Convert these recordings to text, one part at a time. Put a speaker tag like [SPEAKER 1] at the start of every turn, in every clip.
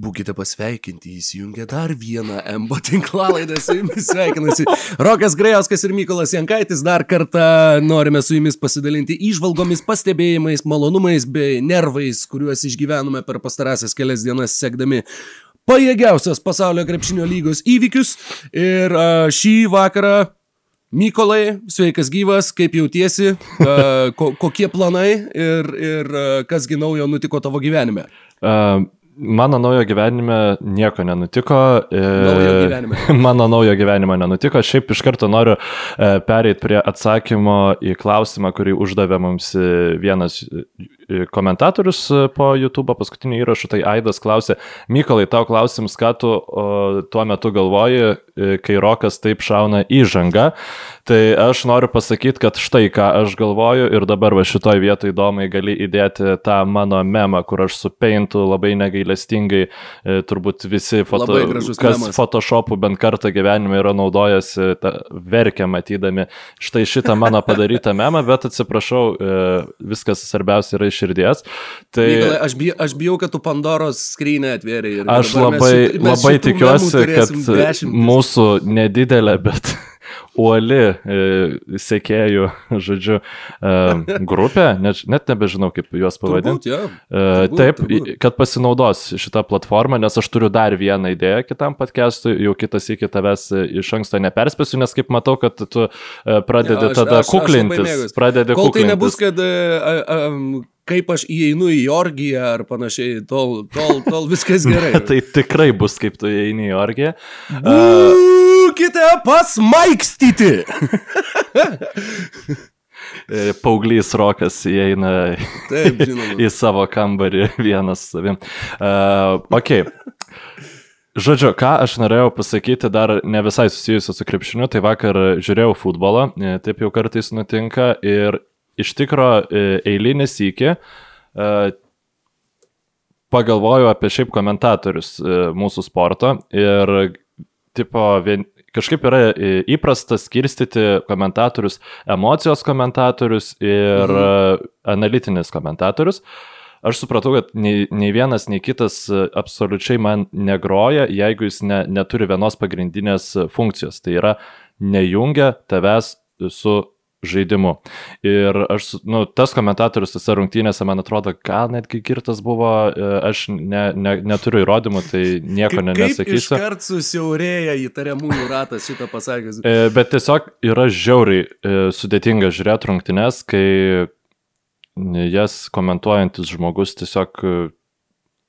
[SPEAKER 1] Būkite pasveikinti, įsijungia dar vieną MBO tinklalaidą su jumis sveikinasi. Rokas Grajauskas ir Mykolas Jankaitis dar kartą norime su jumis pasidalinti išvalgomis, pastebėjimais, malonumais bei nervais, kuriuos išgyvenome per pastarąsias kelias dienas sekdami pajėgiausias pasaulio krepšinio lygos įvykius. Ir šį vakarą Mykolai, sveikas gyvas, kaip jautiesi, ko, kokie planai ir, ir kasgi naujo nutiko tavo gyvenime?
[SPEAKER 2] Uh, Mano naujo gyvenime nieko nenutiko.
[SPEAKER 1] Naujo gyvenime.
[SPEAKER 2] Mano naujo gyvenimo nenutiko. Šiaip iš karto noriu pereiti prie atsakymo į klausimą, kurį uždavė mums vienas komentatorius po YouTube paskutinio įrašo. Tai Aidas klausė, Mykolai, tau klausims, ką tu o, tuo metu galvoji, kai Rokas taip šauna įžangą. Tai aš noriu pasakyti, kad štai ką aš galvoju ir dabar va šitoj vietoj įdomiai gali įdėti tą mano memą, kur aš su peintu labai negailestingai, e, turbūt visi, foto, kas memas. Photoshopų bent kartą gyvenime yra naudojasi, ta, verkia matydami štai šitą mano padarytą memą, bet atsiprašau, e, viskas svarbiausia yra iš širdies.
[SPEAKER 1] Tai Mykolai, aš, bijau, aš bijau, kad tu Pandoros skrynę atvėrė.
[SPEAKER 2] Aš labai, mes, mes labai tikiuosi, kad mūsų nedidelė, bet uoli e, sekėjų, žodžiu, e, grupė, net, net nebežinau, kaip juos pavadinti.
[SPEAKER 1] Turbūt, ja.
[SPEAKER 2] E, turbūt, Taip, turbūt. kad pasinaudos šitą platformą, nes aš turiu dar vieną idėją kitam podcast'ui, jau kitas iki tavęs iš anksto neperspėsiu, nes kaip matau, kad tu pradedi ja, aš, tada aš, kuklintis.
[SPEAKER 1] Aš
[SPEAKER 2] pradedi
[SPEAKER 1] Kol
[SPEAKER 2] kuklintis.
[SPEAKER 1] tai nebus, kad a, a, kaip aš įeinu į orgiją ar panašiai, tol, tol, tol viskas gerai.
[SPEAKER 2] tai tikrai bus, kaip tu įeini į orgiją.
[SPEAKER 1] Būkite pasmaikstyti!
[SPEAKER 2] Pauglys Rokas įeina
[SPEAKER 1] Taip, žinoma.
[SPEAKER 2] į savo kambarį vienas savim. Uh, ok. Žodžiu, ką aš norėjau pasakyti dar ne visai susijusiu su krepšiniu, tai vakar žiūrėjau futbolą, taip jau kartais nutinka ir iš tikro eilinį sykį pagalvojau apie šiaip komentatorius mūsų sporto ir tipo, vien, kažkaip yra įprasta skirstyti komentatorius emocijos komentatorius ir mhm. analitinis komentatorius. Aš supratau, kad nei, nei vienas, nei kitas absoliučiai man negroja, jeigu jis ne, neturi vienos pagrindinės funkcijos. Tai yra nejungia tavęs su žaidimu. Ir aš, nu, tas komentatorius tose rungtynėse, man atrodo, gal netgi girtas buvo, e, aš ne, ne, neturiu įrodymų, tai nieko ne, nesakysiu.
[SPEAKER 1] Iškart susiaurėja įtariamųjų ratas šitą pasakęs.
[SPEAKER 2] E, bet tiesiog yra žiauriai e, sudėtinga žiūrėti rungtynės, kai jas komentuojantis žmogus tiesiog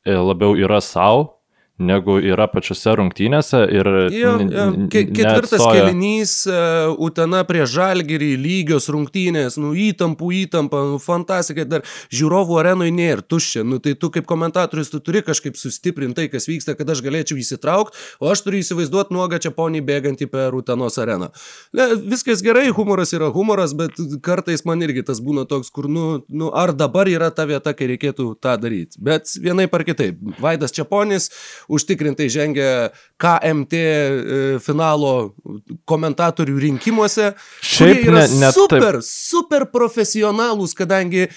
[SPEAKER 2] labiau yra savo negu yra pačiose rungtynėse. Ir
[SPEAKER 1] jo, jo. Ketvirtas neatstoja. kelinys, uh, Utena prie Žalgirį, lygios rungtynės, nu įtampų įtampa, nu, fantastika, dar žiūrovų arenoje nėra tuščia, nu tai tu kaip komentatorius tu turi kažkaip sustiprinti tai, kas vyksta, kad aš galėčiau įsitraukti, o aš turiu įsivaizduoti nuogą čia ponį bėgantį per Utenos areną. Ne, viskas gerai, humoras yra humoras, bet kartais man irgi tas būna toks, kur, nu, nu ar dabar yra ta vieta, kai reikėtų tą daryti. Bet vienai par kitaip. Vaidas Čiaponis užtikrintai žengia KMT e, finalo komentatorių rinkimuose.
[SPEAKER 2] Šiaip ne, net
[SPEAKER 1] super, taip. super profesionalūs, kadangi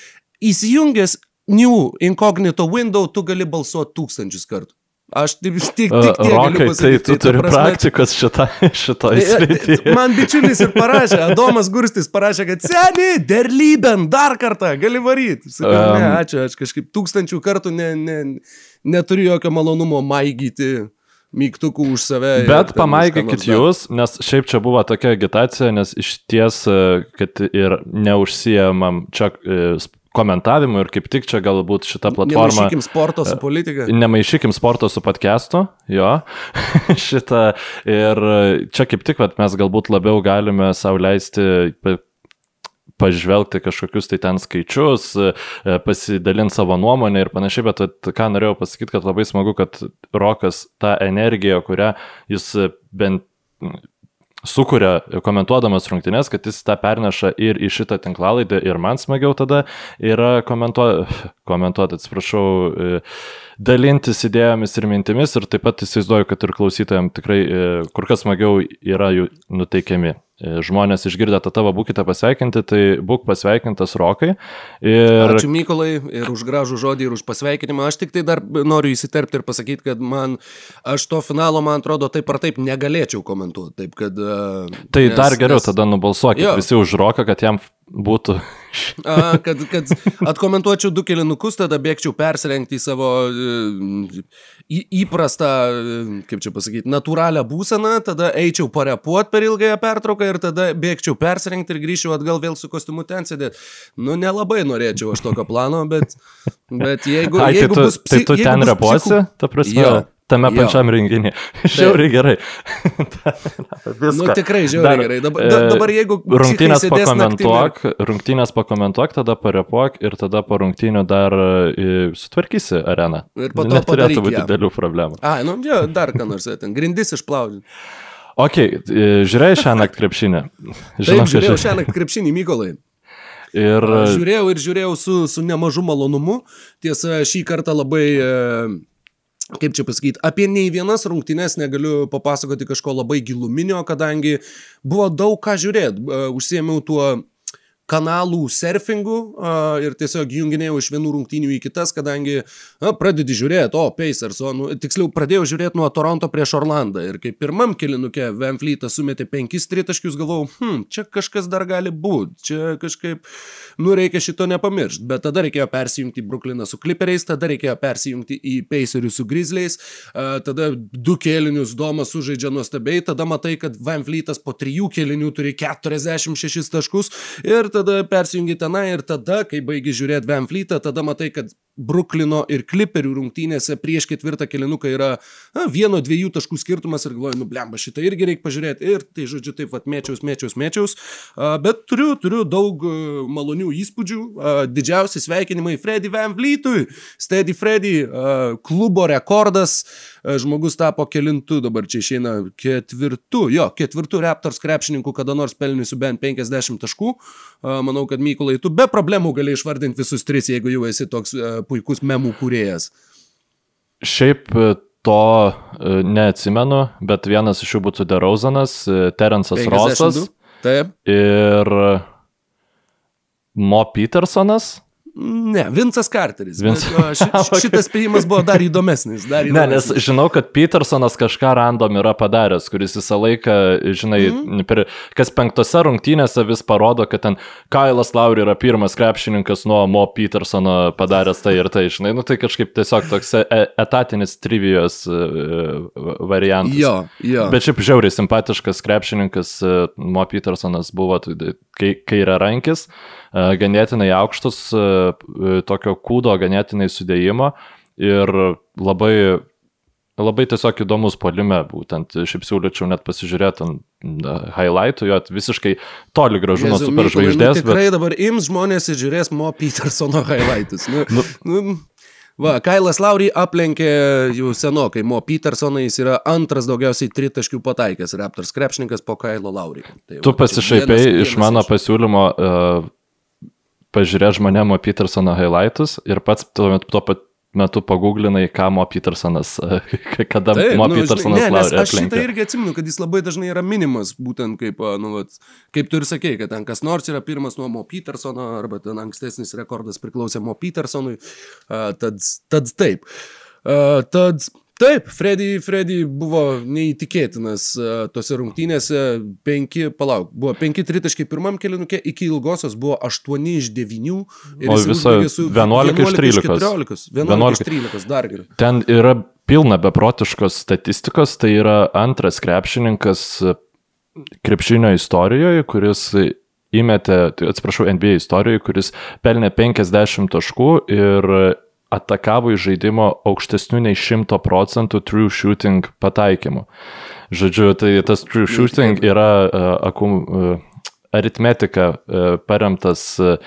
[SPEAKER 1] įsijungęs New Incognito Window tu gali balsuoti tūkstančius kartų. Aš tik, tik, tik tiek
[SPEAKER 2] Rokai, tai tu tai, turi prasme, praktikos šitą, šitoj srityje.
[SPEAKER 1] Man bičiulis ir parašė, Adomas Gurstis parašė, kad seni, derlyben, dar kartą, gali varyti. Sakau, um, ne, ačiū, aš kažkaip tūkstančių kartų ne, ne, neturiu jokio malonumo maigyti mygtukų už save.
[SPEAKER 2] Bet pamaigykit jūs, nes šiaip čia buvo tokia agitacija, nes iš ties, kad ir neužsijamam čia komentavimu ir kaip tik čia galbūt šita platforma.
[SPEAKER 1] Nemaišykim sporto su politika.
[SPEAKER 2] Nemaišykim sporto su podcastu, jo. šitą. Ir čia kaip tik vat, mes galbūt labiau galime sauliaisti pažvelgti kažkokius tai ten skaičius, pasidalinti savo nuomonę ir panašiai, bet ką norėjau pasakyti, kad labai smagu, kad Rokas tą energiją, kurią jis bent sukuria komentuodamas rungtynės, kad jis tą perneša ir į šitą tinklalaidę ir man smagiau tada yra komentuoti, komentuoti atsiprašau, e, dalintis idėjomis ir mintimis ir taip pat įsivaizduoju, kad ir klausytojams tikrai e, kur kas smagiau yra jų nuteikiami. e, žmonės išgirdę tą tavo būkite pasveikinti, tai būk pasveikintas Rokai. Ir...
[SPEAKER 1] Ačiū Mykolai ir už gražų žodį ir už pasveikinimą. Aš tik tai dar noriu įsiterpti ir pasakyti, kad man, aš to finalo, man atrodo, taip ar taip negalėčiau komentuoti. Taip, kad, uh,
[SPEAKER 2] tai nes, dar geriau nes... tada nubalsuokit jo. visi už Roką, kad jam būtų.
[SPEAKER 1] A, kad, kad atkomentuočiau du kilinukus, tada bėgčiau persirengti į savo į, įprastą, kaip čia pasakyti, natūralią būseną, tada eičiau parepuot per ilgąją pertrauką ir tada bėgčiau persirengti ir grįžčiau atgal vėl su kostiumu ten sėdėti. Nu, nelabai norėčiau aš tokio plano, bet, bet jeigu, Ai, jeigu
[SPEAKER 2] tai tu,
[SPEAKER 1] bus... Psi,
[SPEAKER 2] tai tu ten repuosi, psichu... ta prasme? Jo. Tame jo. pačiam renginį. Žiauriai gerai.
[SPEAKER 1] nu, tikrai žiauriai gerai. Dabar, da, dabar jeigu...
[SPEAKER 2] Rungtynės pakomentuok, naktimi... rungtynės pakomentuok, tada parepuok ir tada po rungtynių dar uh, sutvarkysi areną. Ir po to neturėtų būti didelių problemų.
[SPEAKER 1] A, nu, jo, dar ką nors, ten grindis išplaudžiu.
[SPEAKER 2] Ok, e, žiūrėjai šią naktį krepšinį.
[SPEAKER 1] Žinau, Taip, žiūrėjau šią naktį krepšinį, Mykolai.
[SPEAKER 2] Ir...
[SPEAKER 1] Žiūrėjau ir žiūrėjau su, su nemažu malonumu. Tiesa, šį kartą labai... Uh, kaip čia pasakyti, apie nei vienas rungtynes negaliu papasakoti kažko labai giluminio, kadangi buvo daug ką žiūrėti. Užsiemiau tuo kanalų surfingu a, ir tiesiog junginėjau iš vienų rungtynių į kitas, kadangi a, pradedi žiūrėti, o Pacers, o nu, tiksliau pradėjau žiūrėti nuo Toronto prieš Orlandą ir kai pirmam kilinukė Van Fleetas sumetė penkis tritaškius, galvojau, hm, čia kažkas dar gali būti, čia kažkaip, nu reikia šito nepamiršti, bet tada reikėjo persijungti į Brukliną su Clipperiais, tada reikėjo persijungti į Pacerius su Grizzliais, a, tada du kėlinius Domas sužaidžia nuostabiai, tada matai, kad Van Fleetas po trijų kėlinių turi 46 taškus ir tada persijungi tenai ir tada, kai baigi žiūrėti Van Fleetą, tada matai, kad Bruklino ir Klipperių rungtynėse prieš ketvirtą kelinuką yra na, vieno dviejų taškų skirtumas ir galvoju, nu blemba, šitą irgi reikia pažiūrėti. Ir tai, žodžiu, taip pat mėčiaus, mėčiaus, mėčiaus. Bet turiu, turiu daug malonių įspūdžių. Didžiausi sveikinimai Freddy Van Vlietui, Steady Freddy, klubo rekordas. Žmogus tapo kelintų, dabar čia išeina ketvirtų, jo, ketvirtų Raptors krepšininkų kada nors pelnysiu bent 50 taškų. Manau, kad Mykolai, tu be problemų gali išvardinti visus tris, jeigu jau esi toks puikus memų kūrėjas.
[SPEAKER 2] Šiaip e, to e, neatsimenu, bet vienas iš jų būtų Derauzanas, e, Terensas Rosas.
[SPEAKER 1] Taip.
[SPEAKER 2] Ir Mo Petersonas.
[SPEAKER 1] Ne, Vincas Carteris. Vince... Ši, šitas spėjimas buvo dar įdomesnis, dar įdomesnis.
[SPEAKER 2] Ne, nes žinau, kad Petersonas kažką random yra padaręs, kuris visą laiką, žinai, mm. per, kas penktose rungtynėse vis parodo, kad ten Kailas Lauri yra pirmas krepšininkas nuo Mo Petersono padaręs tai ir tai, žinai, nu tai kažkaip tiesiog toks e, etatinis trivijos e, variantas.
[SPEAKER 1] Jo, jo.
[SPEAKER 2] Bet šiaip žiauriai simpatiškas krepšininkas e, Mo Petersonas buvo, tai, kai, kai yra rankis. E, ganėtinai aukštus, e, e, tokio kūdo ganėtinai sudėjimo ir labai, labai tiesiog įdomus polime, būtent šiaip siūlyčiau net pasižiūrėti ant highlightų, jo visiškai toli gražu nuo superžvaigždės.
[SPEAKER 1] Nu, tikrai bet... dabar ims žmonės ir žiūrės Mo Petersono highlightus. Nu, nu, nu, Va, Kailas Laurį aplenkė jau senokai, Mo Petersoną jis yra antras daugiausiai tritaškių pataikęs Raptors krepšininkas po Kailo Laurį. Tai,
[SPEAKER 2] tu pasišaipiai iš mano iš... pasiūlymo uh, pažiūrėti žmonėmo Petersono highlights ir pats tuo metu, metu paguglinai, ką Mo Petersonas, kada Taip, Mo nu, Petersonas žinai, ne,
[SPEAKER 1] laurė. Aš šitą irgi atsimenu, kad jis labai dažnai yra minimas, būtent kaip, nu, vat, kaip tu ir sakei, kad ten kas nors yra pirmas nuo Mo Petersono, arba ten ankstesnis rekordas priklausė Mo Petersonui, uh, tad, tad taip. Uh, tad Taip, Freddy, Freddy buvo neįtikėtinas uh, tose rungtynėse. Penki, palauk, buvo penki tritaškai pirmam kelinukė, iki ilgosios buvo 8 iš 9.
[SPEAKER 2] O viso 11 iš 13.
[SPEAKER 1] 14. 11 iš 13, dar geriau.
[SPEAKER 2] Ten yra pilna beprotiškos statistikos, tai yra antras krepšininkas krepšinio istorijoje, kuris įmetė, tai atsiprašau, NBA istorijoje, kuris pelnė 50 taškų ir atakavo iš žaidimo aukštesnių nei 100 procentų true shooting pataikymų. Žodžiu, tai tas true shooting yra uh, akum, uh, aritmetika uh, paremtas uh,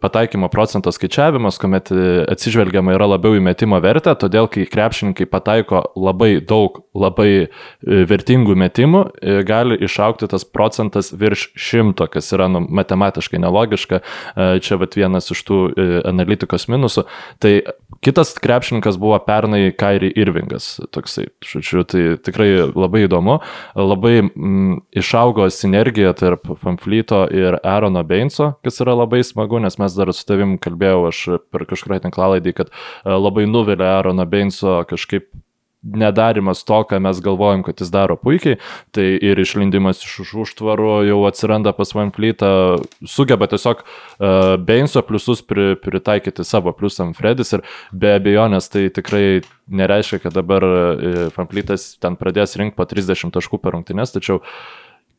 [SPEAKER 2] pataikymo procento skaičiavimas, kuomet e, atsižvelgiama yra labiau į metimo vertę, todėl kai krepšininkai pataiko labai daug labai e, vertingų metimų, gali išaukti tas procentas virš šimto, kas yra nu, matematiškai nelogiška. Čia vat vienas iš tų analitikos minusų. Tai kitas krepšininkas buvo pernai Kairi Irvingas, toksai, žodžiu, tai tikrai labai įdomu. Labai mm, išaugo sinergija tarp Fanflyto ir Aarono Beinso, kas yra labai smagu smagu, nes mes dar su tavim kalbėjau aš per kažkurį tinklalaidį, kad e, labai nuvilia Aaroną Beinso kažkaip nedarimas to, ką mes galvojam, kad jis daro puikiai, tai ir išlindimas iš užtvarų jau atsiranda pas Van Fleetą, sugeba tiesiog uh, Beinso pliusus pri, pritaikyti savo pliusam Fredis ir be abejonės tai tikrai nereiškia, kad dabar uh, Van Fleetas ten pradės rinkti po 30 taškų per rungtynes, tačiau uh,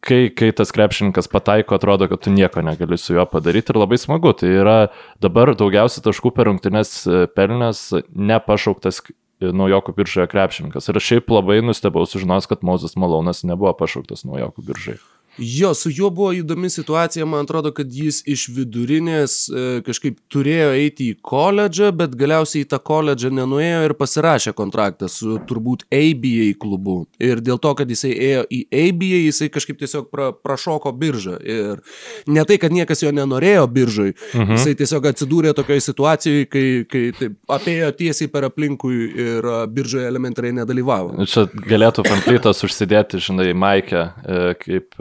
[SPEAKER 2] kai, kai tas krepšininkas pataiko, atrodo, kad tu nieko negali su juo padaryti ir labai smagu. Tai yra dabar daugiausia taškų per rungtynes e, pelnės nepašauktas e, naujokų biržoje krepšininkas. Ir šiaip labai nustebau sužinos, kad Mozas Malonas nebuvo pašauktas naujokų biržoje.
[SPEAKER 1] Jo, su juo buvo įdomi situacija, man atrodo, kad jis iš vidurinės e, kažkaip turėjo eiti į koledžą, bet galiausiai į tą koledžą nenuėjo ir pasirašė kontraktą su turbūt ABA klubu. Ir dėl to, kad jisai ėjo į ABA, jisai kažkaip tiesiog pra, prašoko biržą. Ir ne tai, kad niekas jo nenorėjo biržai, mhm. jisai tiesiog atsidūrė tokioje situacijoje, kai, kai taip, apėjo tiesiai per aplinkui ir biržoje elementariai nedalyvavo.
[SPEAKER 2] Čia galėtų Pamplytas užsidėti, žinai, Maikę, e, kaip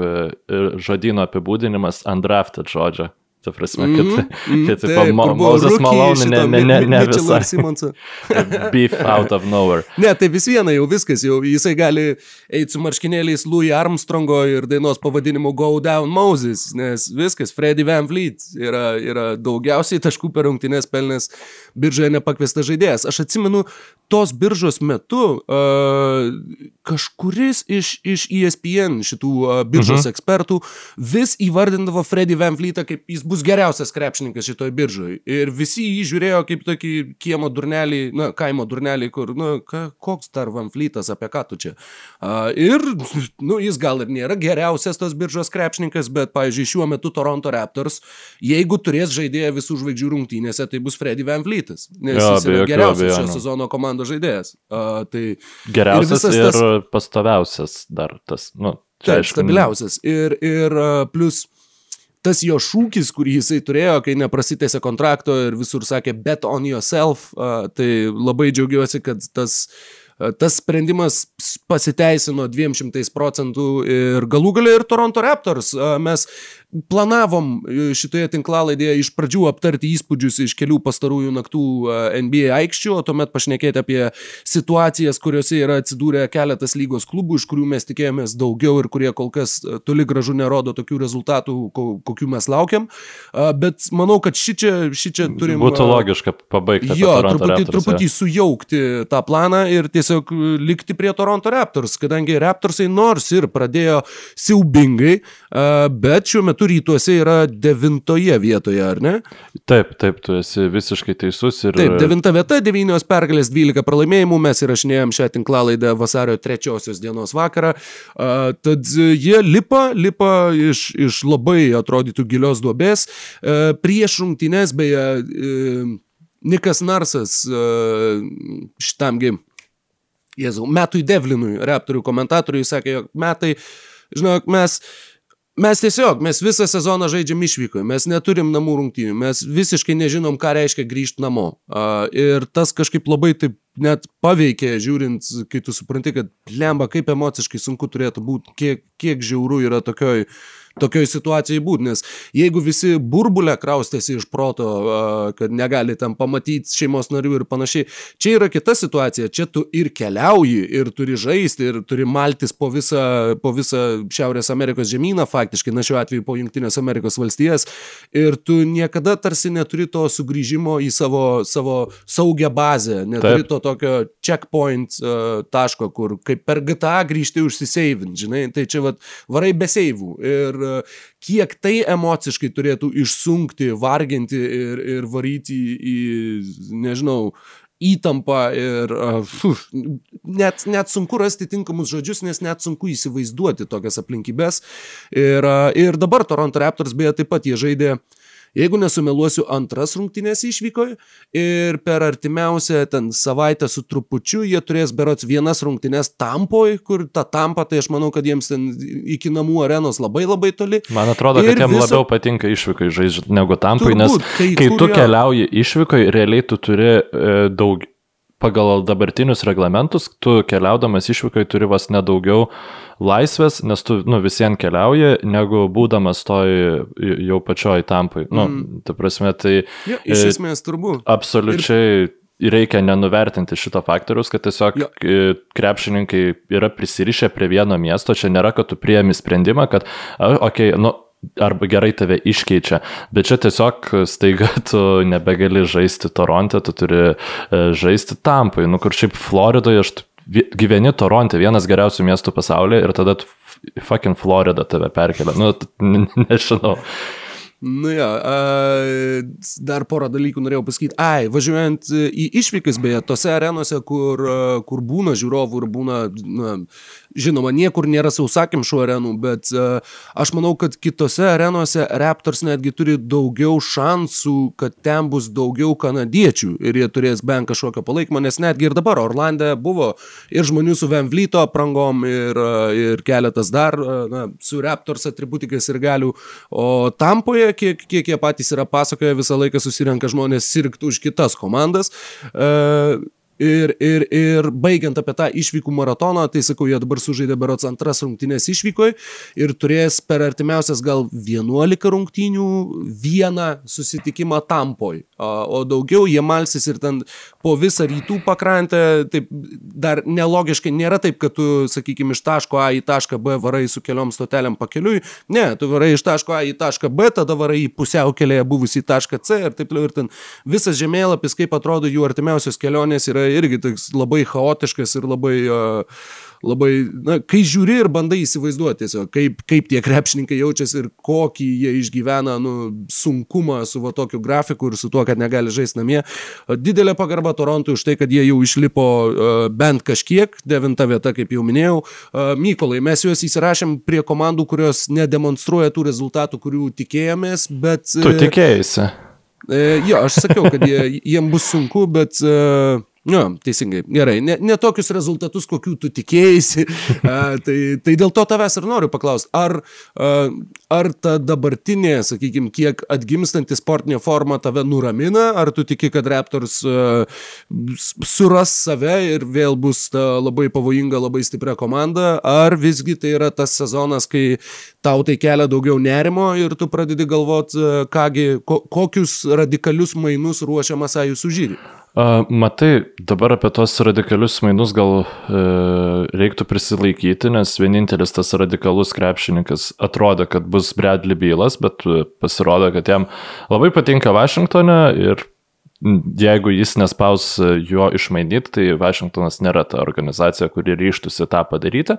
[SPEAKER 2] žodino apibūdinimas undrafted žodžio. Ta prasme, kad, mm -hmm. kad taip, tipo, Mo, Mozas Malone ne, ne, ne, ne visai. Beef out of nowhere.
[SPEAKER 1] Ne, tai vis viena jau viskas, jau jisai gali eiti su marškinėliais Louis Armstrongo ir dainos pavadinimu Go Down Moses, nes viskas, Freddy Van Fleet yra, yra daugiausiai taškų per rungtynės pelnės biržoje nepakviestas žaidėjas. Aš atsimenu, tos biržos metu uh, kažkuris iš, iš ESPN šitų uh, biržos mhm. -huh. ekspertų vis įvardindavo Freddy Van Fleetą kaip jis bus geriausias krepšininkas šitoj biržoj. Ir visi jį žiūrėjo kaip tokį kiemo durnelį, na, kaimo durnelį, kur, na, ka, koks dar Van Fleetas, apie ką tu čia. Uh, ir, nu, jis gal ir nėra geriausias tos biržos krepšininkas, bet, pavyzdžiui, šiuo metu Toronto Raptors, jeigu turės žaidėją visų žvaigždžių rungtynėse, tai bus Freddy Van Fleetas. Nes ja, jis yra geriausias šio sezono komandos žaidėjas. Uh, tai
[SPEAKER 2] geriausias ir, ir tas... pastoviausias dar tas, nu,
[SPEAKER 1] Taip, aišku, stabiliausias. Ir, ir plus tas jo šūkis, kurį jisai turėjo, kai neprasitėsi kontrakto ir visur sakė bet on yourself, tai labai džiaugiuosi, kad tas tas sprendimas pasiteisino 200 procentų ir galų galę ir Toronto Raptors. Mes planavom e, šitoje tinklalaidėje iš pradžių aptarti įspūdžius iš kelių pastarųjų naktų e, NBA aikščių, o tuomet pašnekėti apie situacijas, kuriuose yra atsidūrę keletas lygos klubų, iš kurių mes tikėjomės daugiau ir kurie kol kas e, toli gražu nerodo tokių rezultatų, kokių mes laukiam. Bet manau, kad ši čia, ši čia turim...
[SPEAKER 2] Būtų logiška pabaigti.
[SPEAKER 1] Jo, truputį, Raptors, truputį sujaukti tą planą ir tiesiog likti prie Toronto Raptors, kadangi Raptorsai nors ir pradėjo siaubingai, bet šiuo metu metu rytuose yra devintoje vietoje, ar ne?
[SPEAKER 2] Taip, taip, tu esi visiškai teisus. Ir...
[SPEAKER 1] Taip, devinta vieta, devynios pergalės, dvylika pralaimėjimų, mes įrašinėjom šią tinklalaidę vasario trečiosios dienos vakarą. Uh, tad jie lipa, lipa iš, iš labai atrodytų gilios duobės. Uh, prieš rungtynės, beje, uh, Nikas Narsas uh, šitamgi, Jėzau, metui Devlinui, reptorių komentatoriui, sakė, jog metai, žinok, mes Mes tiesiog, mes visą sezoną žaidžiam išvykoje, mes neturim namų rungtynių, mes visiškai nežinom, ką reiškia grįžti namo. Uh, ir tas kažkaip labai taip net paveikė, žiūrint, kai tu supranti, kad lemba, kaip emociškai sunku turėtų būti, kiek, kiek žiauru yra tokioj tokioj situacijai būti, nes jeigu visi burbulę kraustėsi iš proto, kad negali tam pamatyti šeimos narių ir panašiai, čia yra kita situacija, čia tu ir keliauji, ir turi žaisti, ir turi maltis po visą, po visą Šiaurės Amerikos žemyną, faktiškai, na šiuo atveju po Junktinės Amerikos valstijas, ir tu niekada tarsi neturi to sugrįžimo į savo, savo saugią bazę, neturi Taip. to tokio checkpoint uh, taško, kur kaip per GTA grįžti užsiseivint, žinai, tai čia vat, varai be seivų. Ir kiek tai emociškai turėtų išsunkti, varginti ir, ir varyti į, nežinau, įtampą ir uh, net, net sunku rasti tinkamus žodžius, nes net sunku įsivaizduoti tokias aplinkybės. Ir, uh, ir dabar Toronto Raptors beje taip pat jie žaidė jeigu nesumeluosiu, antras rungtynės išvykoje ir per artimiausią ten savaitę su trupučiu jie turės berots vienas rungtynės tampoj, kur ta tampa, tai aš manau, kad jiems ten iki namų arenos labai labai toli.
[SPEAKER 2] Man atrodo, kad jiems viso... labiau patinka išvykai žaisti negu tampai, Turbūt, nes kai, kai tu keliauji išvykai, realiai tu turi e, daug pagal dabartinius reglamentus, tu keliaudamas išvykai turi vas nedaugiau laisvės, nes tu nu, visiems keliauji, negu būdamas toj jau pačioj tampai. Nu, mm. ta prasme, tai...
[SPEAKER 1] Iš e, esmės turbūt.
[SPEAKER 2] Absoliučiai. Ir reikia nenuvertinti šito faktoriaus, kad tiesiog jo. E, krepšininkai yra prisirišę prie vieno miesto, čia nėra, kad tu priemi sprendimą, kad, okei, okay, nu, arba gerai tave iškeičia, bet čia tiesiog staiga tu nebegali žaisti Toronte, tu turi e, žaisti Tampai, nu kur šiaip Floridoje aš gyveni Toronte, vienas geriausių miestų pasaulyje ir tada fucking Florida tave perkelia, nu nežinau.
[SPEAKER 1] Nu jo, dar porą dalykų norėjau pasakyti. Ai, važiuojant į išvykas, beje, tose arenose, kur, kur būna žiūrovų ir būna na, Žinoma, niekur nėra sausakimšų arenų, bet uh, aš manau, kad kitose arenose Raptors netgi turi daugiau šansų, kad ten bus daugiau kanadiečių ir jie turės bent kažkokio palaikymo, nes netgi ir dabar Orlande buvo ir žmonių su Vemvlyto aprangom ir, uh, ir keletas dar uh, na, su Raptors atributikais ir galių, o Tampoje, kiek, kiek jie patys yra pasakoję, visą laiką susirenka žmonės sirgti už kitas komandas. Uh, Ir, ir, ir baigiant apie tą išvykų maratoną, tai sakau, jie dabar sužaidė berots antras rungtynės išvykoje ir turės per artimiausias gal 11 rungtynių vieną susitikimą tampoj. O daugiau jie malsis ir ten po visą rytų pakrantę, taip dar nelogiškai nėra taip, kad tu, sakykime, iš taško A į tašką B varai su keliom stotelėm pakeliui. Ne, tu varai iš taško A į tašką B, tada varai į pusiaukelėje buvusį tašką C ir taip toliau. Ir ten visas žemėlapis, kaip atrodo jų artimiausios kelionės, yra irgi toks labai chaotiškas ir labai, labai na, kai žiūri ir bandai įsivaizduoti tiesiog, kaip, kaip tie krepšininkai jaučiasi ir kokį jie išgyvena nu, sunkumą su va tokiu grafiku ir su tuo, kad negali žaisti namie. Didelė pagarba Torontui už tai, kad jie jau išlipo bent kažkiek, devinta vieta, kaip jau minėjau. Mykolai, mes juos įsirašėm prie komandų, kurios nedemonstruoja tų rezultatų, kurių tikėjomės, bet...
[SPEAKER 2] Tu tikėjai.
[SPEAKER 1] E, jo, aš sakiau, kad jie, jiem bus sunku, bet uh, Jo, teisingai, gerai, ne, ne tokius rezultatus, kokių tu tikėjai, tai, tai dėl to tavęs ir noriu paklausti, ar, ar ta dabartinė, sakykime, kiek atgimstanti sportinė forma tave nuramina, ar tu tiki, kad Raptors suras save ir vėl bus ta labai pavojinga, labai stipria komanda, ar visgi tai yra tas sezonas, kai tau tai kelia daugiau nerimo ir tu pradedi galvoti, kągi, ko, kokius radikalius mainus ruošiamas Ajus užžydį.
[SPEAKER 2] Matai, dabar apie tos radikalius mainus gal e, reiktų prisilaikyti, nes vienintelis tas radikalus krepšininkas atrodė, kad bus Bradley Bylas, bet e, pasirodo, kad jam labai patinka Vašingtone ir jeigu jis nespaus jo išmainyti, tai Vašingtonas nėra ta organizacija, kuri ryštusi tą padaryti.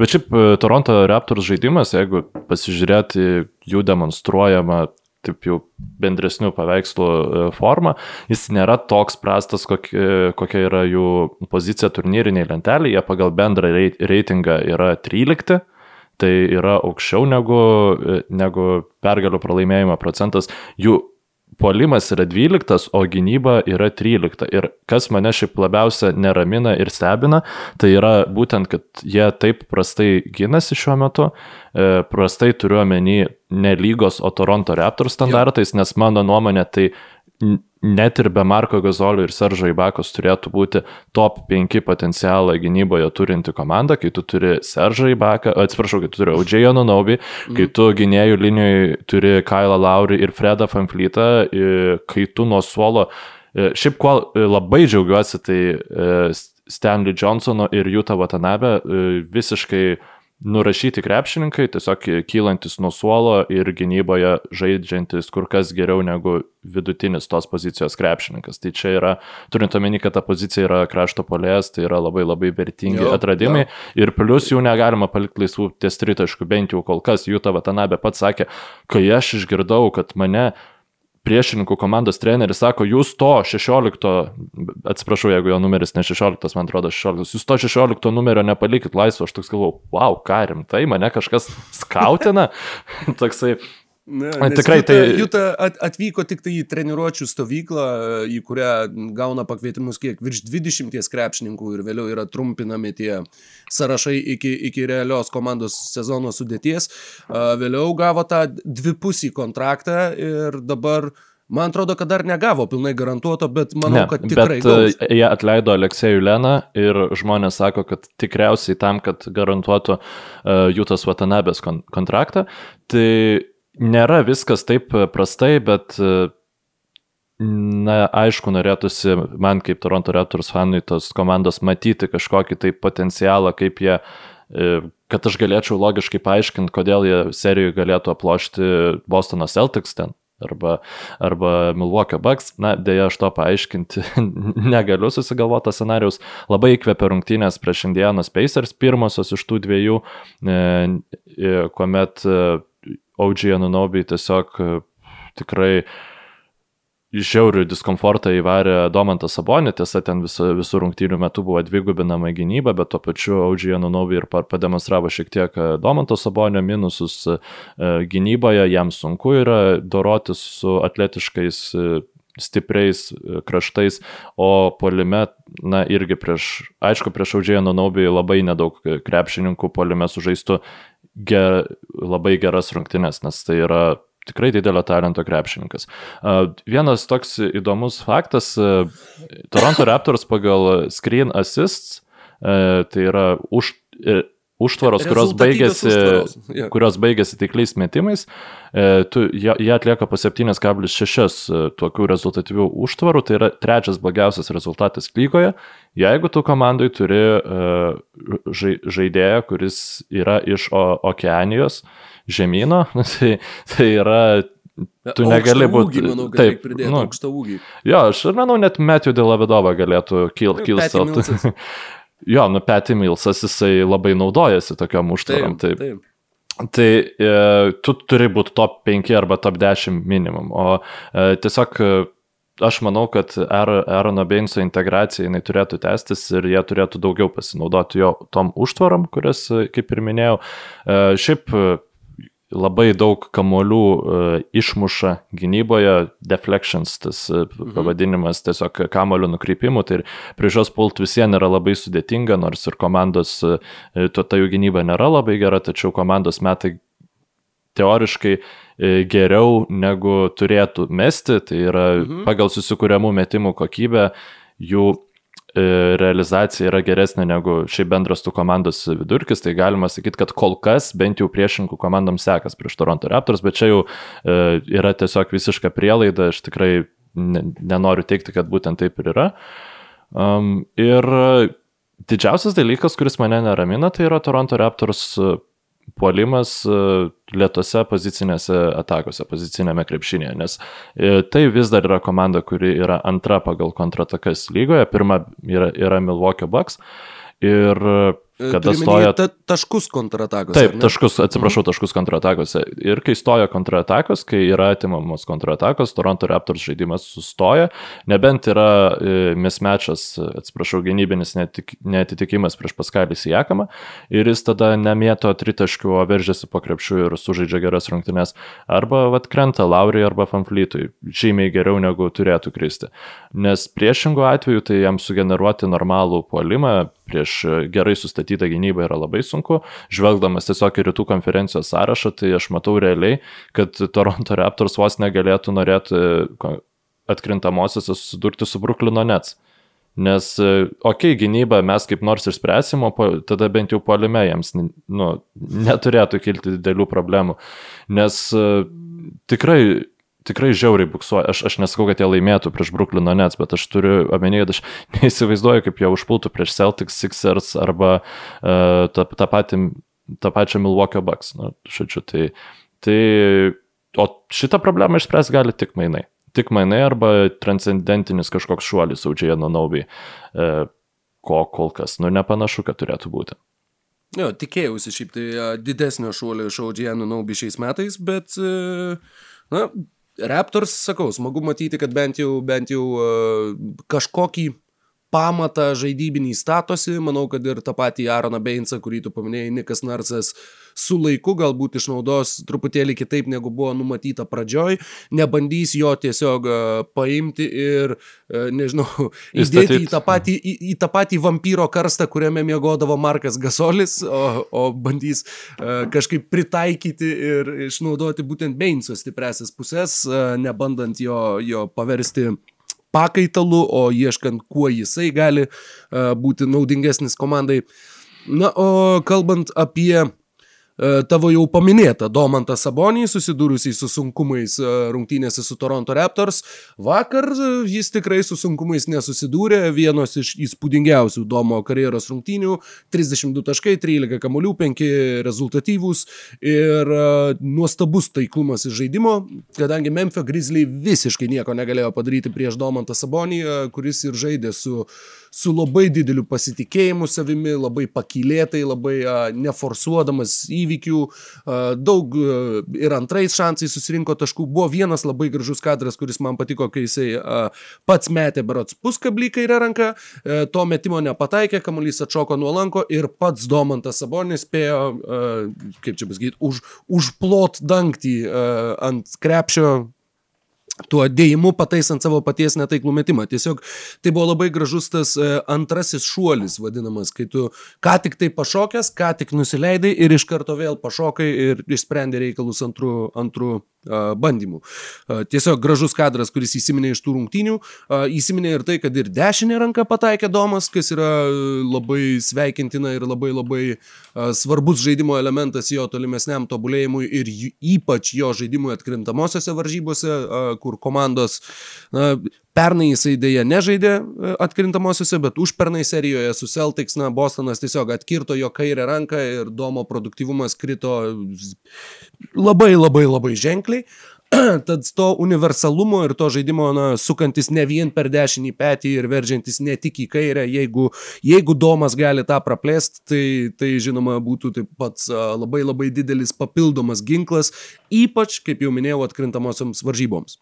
[SPEAKER 2] Bet šiaip e, Toronto Raptors žaidimas, jeigu pasižiūrėti jų demonstruojamą taip jau bendresnių paveikslų e, formą, jis nėra toks prastas, kokia, kokia yra jų pozicija turnyriniai lentelėje, jie pagal bendrą reitingą yra 13, tai yra aukščiau negu, e, negu pergalių pralaimėjimo procentas, jų Puolimas yra 12, o gynyba yra 13. Ir kas mane šiaip labiausia neramina ir stebina, tai yra būtent, kad jie taip prastai gynasi šiuo metu. E, prastai turiu omeny ne lygos, o Toronto Raptors standartais, nes mano nuomonė tai net ir be Marko Gazolio ir Seržo Ibakos turėtų būti top 5 potencialą gynyboje turinti komanda, kai tu turi Seržą Ibaką, atsiprašau, kai tu turi Audžėjo Nunaubi, kai mhm. tu gynėjų linijoje turi Kailą Laurį ir Fredą Fanflytą, kai tu nuo suolo, šiaip kuo labai džiaugiuosi, tai Stanley Johnsono ir Jūta Watanabe visiškai nurašyti krepšininkai, tiesiog kylantis nuo suolo ir gynyboje žaidžiantis kur kas geriau negu vidutinis tos pozicijos krepšininkas. Tai čia yra, turint omeny, kad ta pozicija yra krašto polės, tai yra labai labai vertingi jo, atradimai. Jo. Ir plus jų negalima palikti laisvų ties tritaškų, bent jau kol kas. Jūta Vatanabė pats sakė, kai aš išgirdau, kad mane priešininkų komandos treneris sako, jūs to 16, atsiprašau, jeigu jo numeris ne 16, man atrodo 16, jūs to 16 numerio nepalikit laisvo, aš toks galvoju, wow, ką rimtai, mane kažkas skautina, toksai,
[SPEAKER 1] Ne, Tikrai Juta, tai. Juta atvyko tik tai į treniruočio stovyklą, į kurią gauna pakvietimus kiek virš 20 krepšininkų ir vėliau yra trumpinami tie sąrašai iki, iki realios komandos sezono sudėties. Vėliau gavo tą dvipusį kontraktą ir dabar Man atrodo, kad dar negavo pilnai garantuoto, bet manau, ne, kad tikrai. Bet gaus.
[SPEAKER 2] jie atleido Aleksėjų Leną ir žmonės sako, kad tikriausiai tam, kad garantuotų uh, Jūtas Vatanabės kon kontraktą. Tai nėra viskas taip prastai, bet uh, Na, aišku, norėtųsi man kaip Toronto Raptors fanui tos komandos matyti kažkokį tai potencialą, kaip jie, kad aš galėčiau logiškai paaiškinti, kodėl jie serijoje galėtų aplošti Bostono Celtics ten arba, arba Milwaukee Bucks. Na, dėja, aš to paaiškinti negaliu susigalvoti scenarius. Labai įkvėpė rungtynės prieš Indianos Pacers, pirmosios iš tų dviejų, e, e, kuomet e, OG Anunobi tiesiog tikrai žiaurių diskomfortą įvarė Domantas Sabonė, tiesa, ten visų, visų rungtynių metų buvo dvigubinama gynyba, bet tuo pačiu Audžiai Anunovi ir pademonstravo šiek tiek e, Domanto Sabonio minusus e, gynyboje, jam sunku yra dorotis su atletiškais e, stipriais kraštais, o polime, na irgi prieš, aišku, prieš Audžiai Anunovi labai nedaug krepšininkų polime sužaistų ger, labai geras rungtynes, nes tai yra tikrai didelio talento krepšininkas. Vienas toks įdomus faktas, Toronto Raptors pagal Screen Assists, tai yra už, užtvaros, kurios baigėsi, yeah. kurios baigėsi taikliais metimais, tu, jie, jie atlieka po 7,6 tokių rezultatyvių užtvarų, tai yra trečias blogiausias rezultatas lygoje, jeigu tu komandai turi žaidėją, kuris yra iš Okeanijos, žemynų, nu, tai, tai yra Tu negali būti.
[SPEAKER 1] Manau, taip, pridėti nu, aukštą ūgį.
[SPEAKER 2] Jo, aš manau, net Metijų Delavedovą galėtų kilstelt. Kil jo, nu, Peti Milsas, jisai labai naudojasi tokiam užtvarom. Taip, taip. taip. Tai e, tu turi būti top 5 arba top 10 minimum. O e, tiesiog e, aš manau, kad Aarono Beinso integracija jinai turėtų tęstis ir jie turėtų daugiau pasinaudoti jo tom užtvarom, kurias, kaip ir minėjau. E, šiaip labai daug kamolių uh, išmuša gynyboje, deflections, tas uh, pavadinimas tiesiog kamolių nukreipimų, tai prie šios pult visiems yra labai sudėtinga, nors ir komandos, uh, to ta jų gynyba nėra labai gera, tačiau komandos metai teoriškai geriau negu turėtų mesti, tai yra mhm. pagal susikūriamų metimų kokybę jų E, realizacija yra geresnė negu šiaip bendras tų komandos vidurkis, tai galima sakyti, kad kol kas bent jau priešininkų komandom sekas prieš Toronto Raptors, bet čia jau e, yra tiesiog visiška prielaida, aš tikrai nenoriu teikti, kad būtent taip ir yra. Um, ir didžiausias dalykas, kuris mane neramina, tai yra Toronto Raptors puolimas e, lietose pozicinėse atakose, pozicinėme krepšinėje, nes e, tai vis dar yra komanda, kuri yra antra pagal kontratakas lygoje, pirma yra, yra Milwaukee Bucks ir
[SPEAKER 1] kada stoja. Ta, taškus kontratakose.
[SPEAKER 2] Taip, taškus, atsiprašau, mhm. taškus kontratakose. Ir kai stoja kontratakos, kai yra atimamos kontratakos, Toronto Raptors žaidimas sustoja, nebent yra e, mismečas, atsiprašau, gynybinis netik, netitikimas prieš Paskalį Sijakamą ir jis tada nemėto tritaškių, o veržiasi po krepšių ir sužaidžia geras rungtynes. Arba vat krenta Laurijai arba Fanflytui, žymiai geriau negu turėtų kristi. Nes priešingų atveju tai jam sugeneruoti normalų puolimą prieš gerai sustatytą gynybą yra labai sunku. Žvelgdamas tiesiog į rytų konferencijos sąrašą, tai aš matau realiai, kad Toronto Raptors vos negalėtų norėti atkrintamosiose susidurti su Bruklino Nets. Nes, okei, okay, gynybą mes kaip nors išspręsim, o po, tada bent jau polime jiems nu, neturėtų kilti didelių problemų. Nes tikrai tikrai žiauriai buksuoja. Aš, aš nesakau, kad jie laimėtų prieš Bruklino Nets, bet aš turiu omenyje, kad aš neįsivaizduoju, kaip jie užpultų prieš Celtics, Sixers arba uh, tą, tą, patį, tą pačią Milwaukee Bucks. Nu, šačiu, tai, tai, o šitą problemą išspręs gali tik mainai. Tik mainai arba transcendentinis kažkoks šuolis Audžiai Nanaubai, uh, ko kol kas, nu, nepanašu, kad turėtų būti.
[SPEAKER 1] Jo, tikėjausi šiaip tai didesnio šuolio iš Audžiai Nanaubai šiais metais, bet, na, Raptors, sakau, smagu matyti, kad bent jau, bent jau uh, kažkokį pamatą žaidybinį statosi, manau, kad ir tą patį Aaroną Beinsą, kurį tu paminėjai, Nikas Narsas su laiku galbūt išnaudos truputėlį kitaip negu buvo numatyta pradžioj, nebandys jo tiesiog e, paimti ir, e, nežinau, įdėti į tą, patį, į, į tą patį vampyro karstą, kuriame miegodavo Markas Gasolis, o, o bandys e, kažkaip pritaikyti ir išnaudoti būtent Beinso stipresias pusės, nebandant jo, jo paversti pakaitalu, o ieškant, kuo jisai gali būti naudingesnis komandai. Na, o kalbant apie tavo jau paminėta Domantą Sabonį, susidūrusiai su sunkumais e, rungtynėse su Toronto Raptors. Vakar e, jis tikrai su sunkumais nesusidūrė, vienos iš įspūdingiausių Domo karjeros rungtynių - 32 taškai, 13 kamuolių, 5 rezultatyvūs. Ir nuostabus taiklumas iš žaidimo, kadangi Memphis Grizzly visiškai nieko negalėjo padaryti prieš Domantą Sabonį, kuris ir žaidė su su labai dideliu pasitikėjimu savimi, labai pakilėtai, labai a, neforsuodamas įvykių, a, daug a, ir antrais šansais susirinko taškų. Buvo vienas labai gražus kadras, kuris man patiko, kai jisai a, pats metė berots puskablį kairę ranką, a, to metimo nepataikė, kamuolys atšoko nuo lanko ir pats Domantas Sabonis spėjo, a, kaip čia pasakyti, už, užplot dangtį a, ant krepšio tuo dėjimu pataisant savo paties netaiklų metimą. Tiesiog tai buvo labai gražus tas e, antrasis šuolis vadinamas, kai tu ką tik tai pašokęs, ką tik nusileidai ir iš karto vėl pašokai ir išsprendė reikalus antrų, antrų bandymų. Tiesiog gražus kadras, kuris įsiminė iš tų rungtynių. Įsiminė ir tai, kad ir dešinė ranka pataikė Domas, kas yra labai sveikintina ir labai labai svarbus žaidimo elementas jo tolimesniam tobulėjimui ir ypač jo žaidimui atkrintamosiose varžybose, kur komandos na, Pernai jisai dėja nežaidė e, atkrintamosiose, bet užpernai serijoje su Celtics, na, Bostonas tiesiog atkirto jo kairę ranką ir Domo produktyvumas krito labai labai labai ženkliai. Tad to universalumo ir to žaidimo, na, sukantis ne vien per dešinį petį ir veržiantis ne tik į kairę, jeigu, jeigu Domas gali tą praplėsti, tai, tai žinoma būtų taip pat labai labai didelis papildomas ginklas, ypač, kaip jau minėjau, atkrintamosioms varžyboms.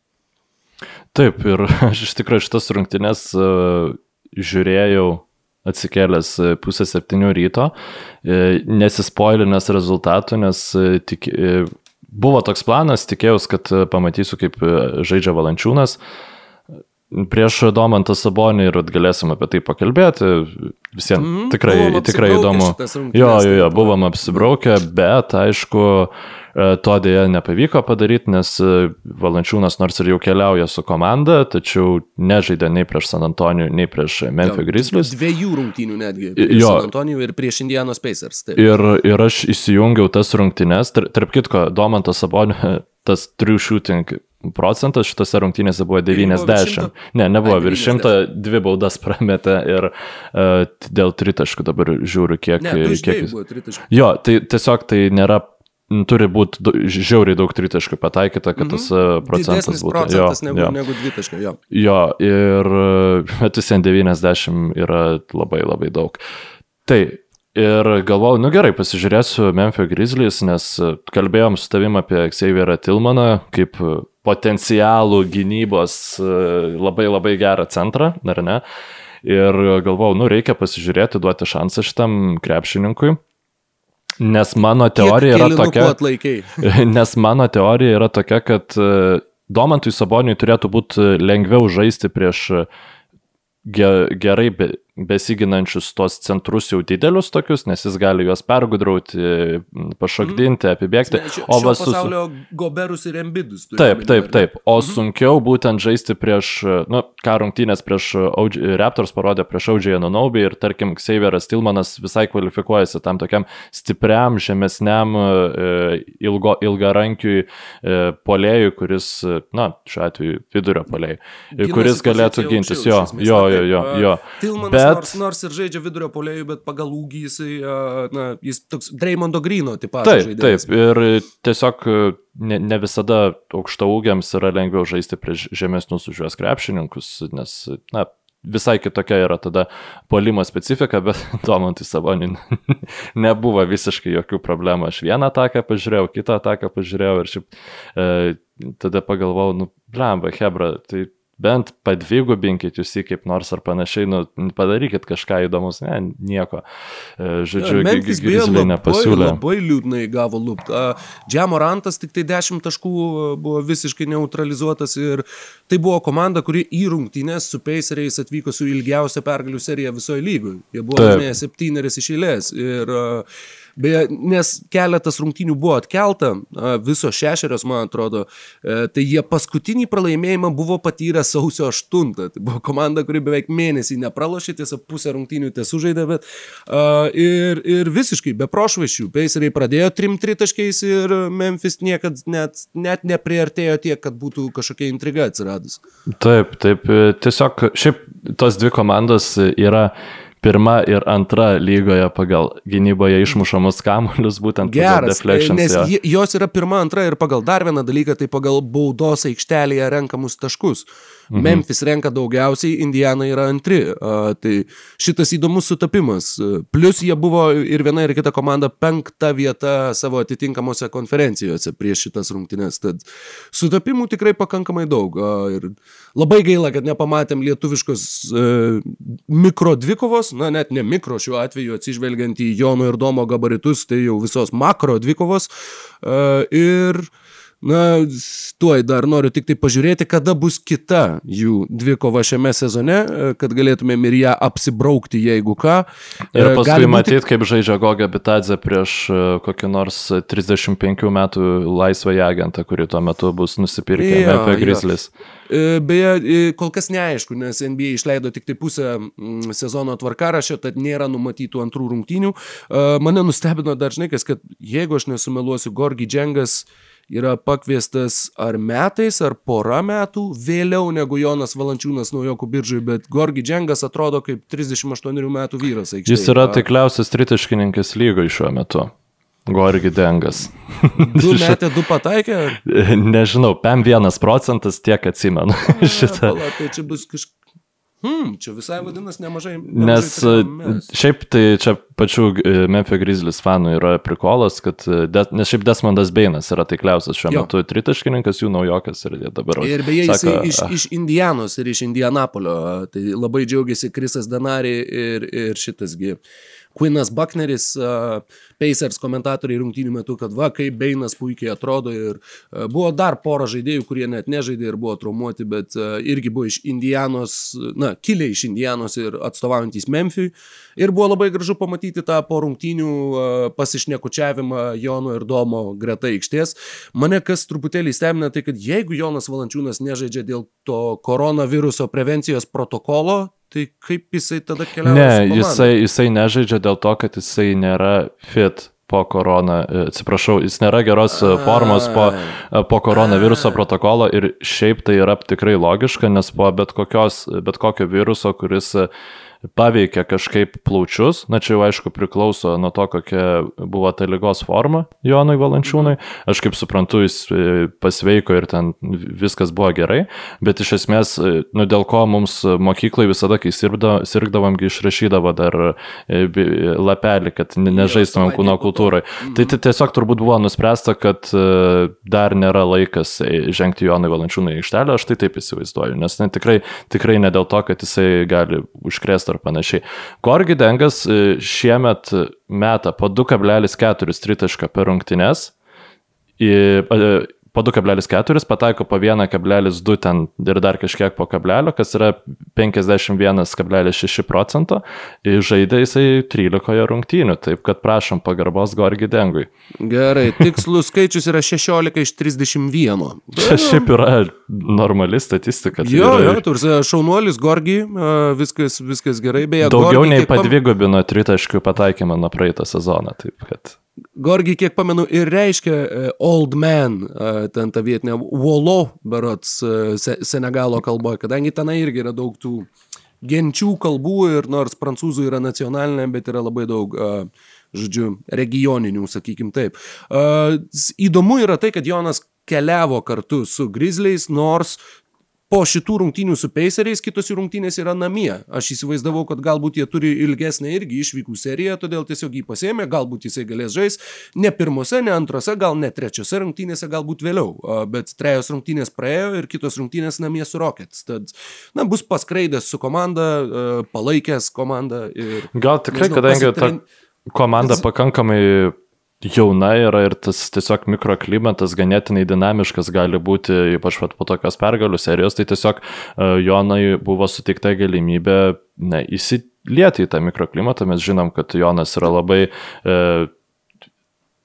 [SPEAKER 2] Taip, ir aš iš tikrųjų šitas rungtynės uh, žiūrėjau atsikėlęs pusę septynių ryto, nesispoilinęs rezultatų, nes tik, buvo toks planas, tikėjausi, kad pamatysiu, kaip žaidžia Valančiūnas. Prieš Domantą Sabonį ir galėsim apie tai pakalbėti. Visiems mm -hmm. tikrai, tikrai įdomu. Jo, jo, jo, buvom apsibraukę, bet aišku, E, to dėja nepavyko padaryti, nes e, Valančiūnas nors ir jau keliauja su komanda, tačiau nežaidė nei prieš San Antonijų, nei prieš Memphis Grizzlies.
[SPEAKER 1] Dviejų rungtynių netgi. Jo. San Antonijų ir prieš Indianos Pacers.
[SPEAKER 2] Taip. Ir, ir aš įsijungiau tas rungtynes, tarp kitko, Domantas Sabonė, tas true shooting procentas šitose rungtynėse buvo 90. Ne, nebuvo, virš 100 dvi baudas prametė ir uh, dėl tritaškų dabar žiūriu, kiek...
[SPEAKER 1] Ne,
[SPEAKER 2] kiek... Jo, tai tiesiog tai nėra turi būti žiauriai daug tritaškių pataikyta, kad tas mm -hmm. procentas
[SPEAKER 1] Didesnis būtų. Procentas jo, negu, jo. negu dvitaškių, jo.
[SPEAKER 2] Jo, ir bet vis 90 yra labai labai daug. Tai ir galvojau, nu gerai, pasižiūrėsiu Memphis Grizzlies, nes kalbėjom su tavim apie Xavierą Tilmaną kaip potencialų gynybos labai labai gerą centrą, ar ne? Ir galvojau, nu reikia pasižiūrėti, duoti šansą šitam krepšininkui. Nes mano teorija yra tokia. Nes mano teorija yra tokia, kad e, Domantui Saboniui turėtų būti lengviau žaisti prieš gerai besiginančius tos centrus jau didelius tokius, nes jis gali juos pergudrauti, pašokdinti, apibėgti.
[SPEAKER 1] O vas su... goberus ir embidus.
[SPEAKER 2] Taip, taip, taip. O mhm. sunkiau būtent žaisti prieš, nu, ką rungtynės prieš Raptors parodė prieš Audžiai Nunaubį ir tarkim, Xavieras Tilmanas visai kvalifikuojasi tam tokiam stipriam, žemesniam, e, ilgo, ilgarankiui e, polėjui, kuris, na, šiuo atveju vidurio polėjui, kuris galėtų gintis. Jo, jo, jo, jo. jo.
[SPEAKER 1] Tilmanas bet... nors, nors ir žaidžia vidurio polėjų, bet pagal ūgį jisai, na, jis toks Dreymondo Grino tipas.
[SPEAKER 2] Taip, žaidėjas. taip, ir tiesiog ne, ne visada aukšta ūgiams yra lengviau žaisti prieš žemesnius už juos krepšininkus, nes, na, visai kitokia yra tada polimo specifika, bet Domantui Sabonį nebuvo visiškai jokių problemų. Aš vieną ataką pažiūrėjau, kitą ataką pažiūrėjau ir šiaip e, tada pagalvojau, nu, blemba, Hebra, tai bent padvigubinkit jūs jį kaip nors ar panašiai, nu, padarykit kažką įdomus, ne, nieko. E, žodžiu, ja, Grizliai nepasiūlė.
[SPEAKER 1] Labai liūdnai gavo lupt. Džiamorantas tik tai 10 taškų e, buvo visiškai neutralizuotas ir tai buvo komanda, kuri į rungtynės su Paceriais atvyko su ilgiausia pergalių serija visoje lygoje. Jie buvo laimėję septyneris iš eilės. Ir uh, Beje, nes keletas rungtynių buvo atkelta, viso šešerios, man atrodo, e, tai jie paskutinį pralaimėjimą buvo patyrę sausio 8. Tai buvo komanda, kuri beveik mėnesį nepralošė, tiesa pusę rungtynių tiesų žaidė, bet ir, ir visiškai be prošvaišių. Paceriai pradėjo trim tritaškiais ir Memphis niekad net, net nepriartėjo tiek, kad būtų kažkokia intriga atsiradus.
[SPEAKER 2] Taip, taip, tiesiog šiaip tos dvi komandos yra pirma ir antra lygoje pagal gynyboje išmušamus kamuolius, būtent
[SPEAKER 1] Geras, nes jo. jos yra pirma, antra ir pagal dar vieną dalyką, tai pagal baudos aikštelėje renkamus taškus. Mhm. Memphis renka daugiausiai, Indiana yra antri. A, tai šitas įdomus sutapimas. Plus jie buvo ir viena ir kita komanda penkta vieta savo atitinkamose konferencijose prieš šitas rungtynes. Tad sutapimų tikrai pakankamai daug. A, ir labai gaila, kad nepamatėm lietuviškos e, mikro dvikovos, na net ne mikro šiuo atveju atsižvelgiant į Jono ir Domo gabaritus, tai jau visos makro dvikovos. E, ir Na, tuoj dar noriu tik tai pažiūrėti, kada bus kita jų dvikova šiame sezone, kad galėtumėm ir ją apsibraukti, jeigu ką.
[SPEAKER 2] Ir paskui Gali matyti, būti... kaip žaidžia Goga Bitadze prieš e, kokį nors 35 metų laisvąją agentą, kuri tuo metu bus nusipirkę ja, Memphis Grizzlies.
[SPEAKER 1] Ja. Beje, e, kol kas neaišku, nes NBA išleido tik tai pusę mm, sezono tvarkarašio, tad nėra numatytų antrų rungtynių. E, mane nustebino dar žinai, kad jeigu aš nesumeluosiu, Gorgi Džengas yra pakviestas ar metais, ar pora metų vėliau negu Jonas Valančiūnas naujokų biržai, bet Gorgi Džengas atrodo kaip 38 metų vyras. Aikštėje.
[SPEAKER 2] Jis yra taikliausias tritaškininkas lygoje šiuo metu. Gorgi Dengas.
[SPEAKER 1] Du metė, du pataikė?
[SPEAKER 2] Nežinau, PM1 procentas tiek atsimenu.
[SPEAKER 1] A, šitą. Pala, tai čia bus kažkaip Hmm, čia visai vadinasi nemažai. nemažai
[SPEAKER 2] Nes šiaip tai čia pačių e, Memphis Grizzlies fanų yra prikolas, kad, e, de, nes šiaip Desmondas Beinas yra taikliausias šiuo jo. metu tritaškininkas, jų naujokas ir jie dabar.
[SPEAKER 1] Ir beje, jis iš, iš Indianos ir iš Indianapolio, tai labai džiaugiasi Krisas Danari ir, ir šitasgi. Quinas Buckneris, Pacers komentatoriai rungtynių metu, kad va, kaip Beinas puikiai atrodo ir buvo dar pora žaidėjų, kurie net nežaidė ir buvo traumuoti, bet irgi buvo iš Indianos, na, kilę iš Indianos ir atstovaujantis Memphijui. Ir buvo labai gražu pamatyti tą po rungtynių pasišnekučiavimą Jono ir Domo greta aikštės. Mane kas truputėlį stebina, tai kad jeigu Jonas Valančiūnas nežaidžia dėl to koronaviruso prevencijos protokolo, Tai kaip jisai tada keliauja?
[SPEAKER 2] Ne, jisai, jisai nežaidžia dėl to, kad jisai nėra fit po korona, e, atsiprašau, jis nėra geros e, formos po, e, po koronaviruso protokolo ir šiaip tai yra tikrai logiška, nes po bet, kokios, bet kokio viruso, kuris paveikia kažkaip plaučius, na čia jau aišku priklauso nuo to, kokia buvo ta lygos forma Jonui Valančiūnui. Aš kaip suprantu, jis e, pasveiko ir ten viskas buvo gerai, bet iš esmės, e, nu dėl ko mums mokyklai visada, kai sirgdavom, išrašydavo dar e, lapelį, kad nežaistumėm kūno kultūrai. Tai, tai tiesiog turbūt buvo nuspręsta, kad dar nėra laikas žengti Jonui Valančiūnui į aikštelę, aš tai taip įsivaizduoju, nes ne, tikrai, tikrai ne dėl to, kad jisai gali užkrėsti ar panašiai. Korgi Dengas e, šiemet meta po 2,4 tritašką per rungtynes po 2,4, pataiko po 1,2 ten ir dar kažkiek po kablelio, kas yra 51,6 procento. Žaidė jisai 13 rungtynių, taip kad prašom pagarbos Gorgi Dengui.
[SPEAKER 1] Gerai, tikslus skaičius yra 16 iš 31.
[SPEAKER 2] Čia šiaip yra normali statistika.
[SPEAKER 1] Tai jo, yra... jo, tursi, šaunuolis Gorgi, viskas, viskas gerai, beje.
[SPEAKER 2] Daugiau Gorgi, nei padvigubino tritaškių pataikymą nuo praeitą sezoną, taip kad.
[SPEAKER 1] Gorgi, kiek pamenu, ir reiškia uh, old man, uh, ten ta vietinė Wolo, berots, se, Senegalo kalboje, kadangi tenai irgi yra daug tų genčių kalbų ir nors prancūzų yra nacionalinė, bet yra labai daug, žodžiu, regioninių, sakykim taip. Įdomu yra tai, kad Jonas keliavo kartu su Grizzliais, nors po šitų rungtynių su Paceriais kitos rungtynės yra namie. Aš įsivaizdavau, kad galbūt jie turi ilgesnę irgi išvykų seriją, todėl tiesiog jį pasėmė, galbūt jisai galės žaisti ne pirmose, ne antrose, gal ne trečiose rungtynėse, galbūt vėliau. Bet trejos rungtynės praėjo ir kitos rungtynės namie su Rockets. Tad, na, bus paskraidęs su komanda, palaikęs komandą. Ir,
[SPEAKER 2] gal tikrai, nežinau, kadangi pasitren... ta komanda pakankamai jauna yra ir tas tiesiog mikroklimatas ganėtinai dinamiškas gali būti, ypač po tokios pergalių serijos, tai tiesiog uh, Jonai buvo suteikta galimybė ne, įsilieti į tą mikroklimatą. Mes žinom, kad Jonas yra labai uh,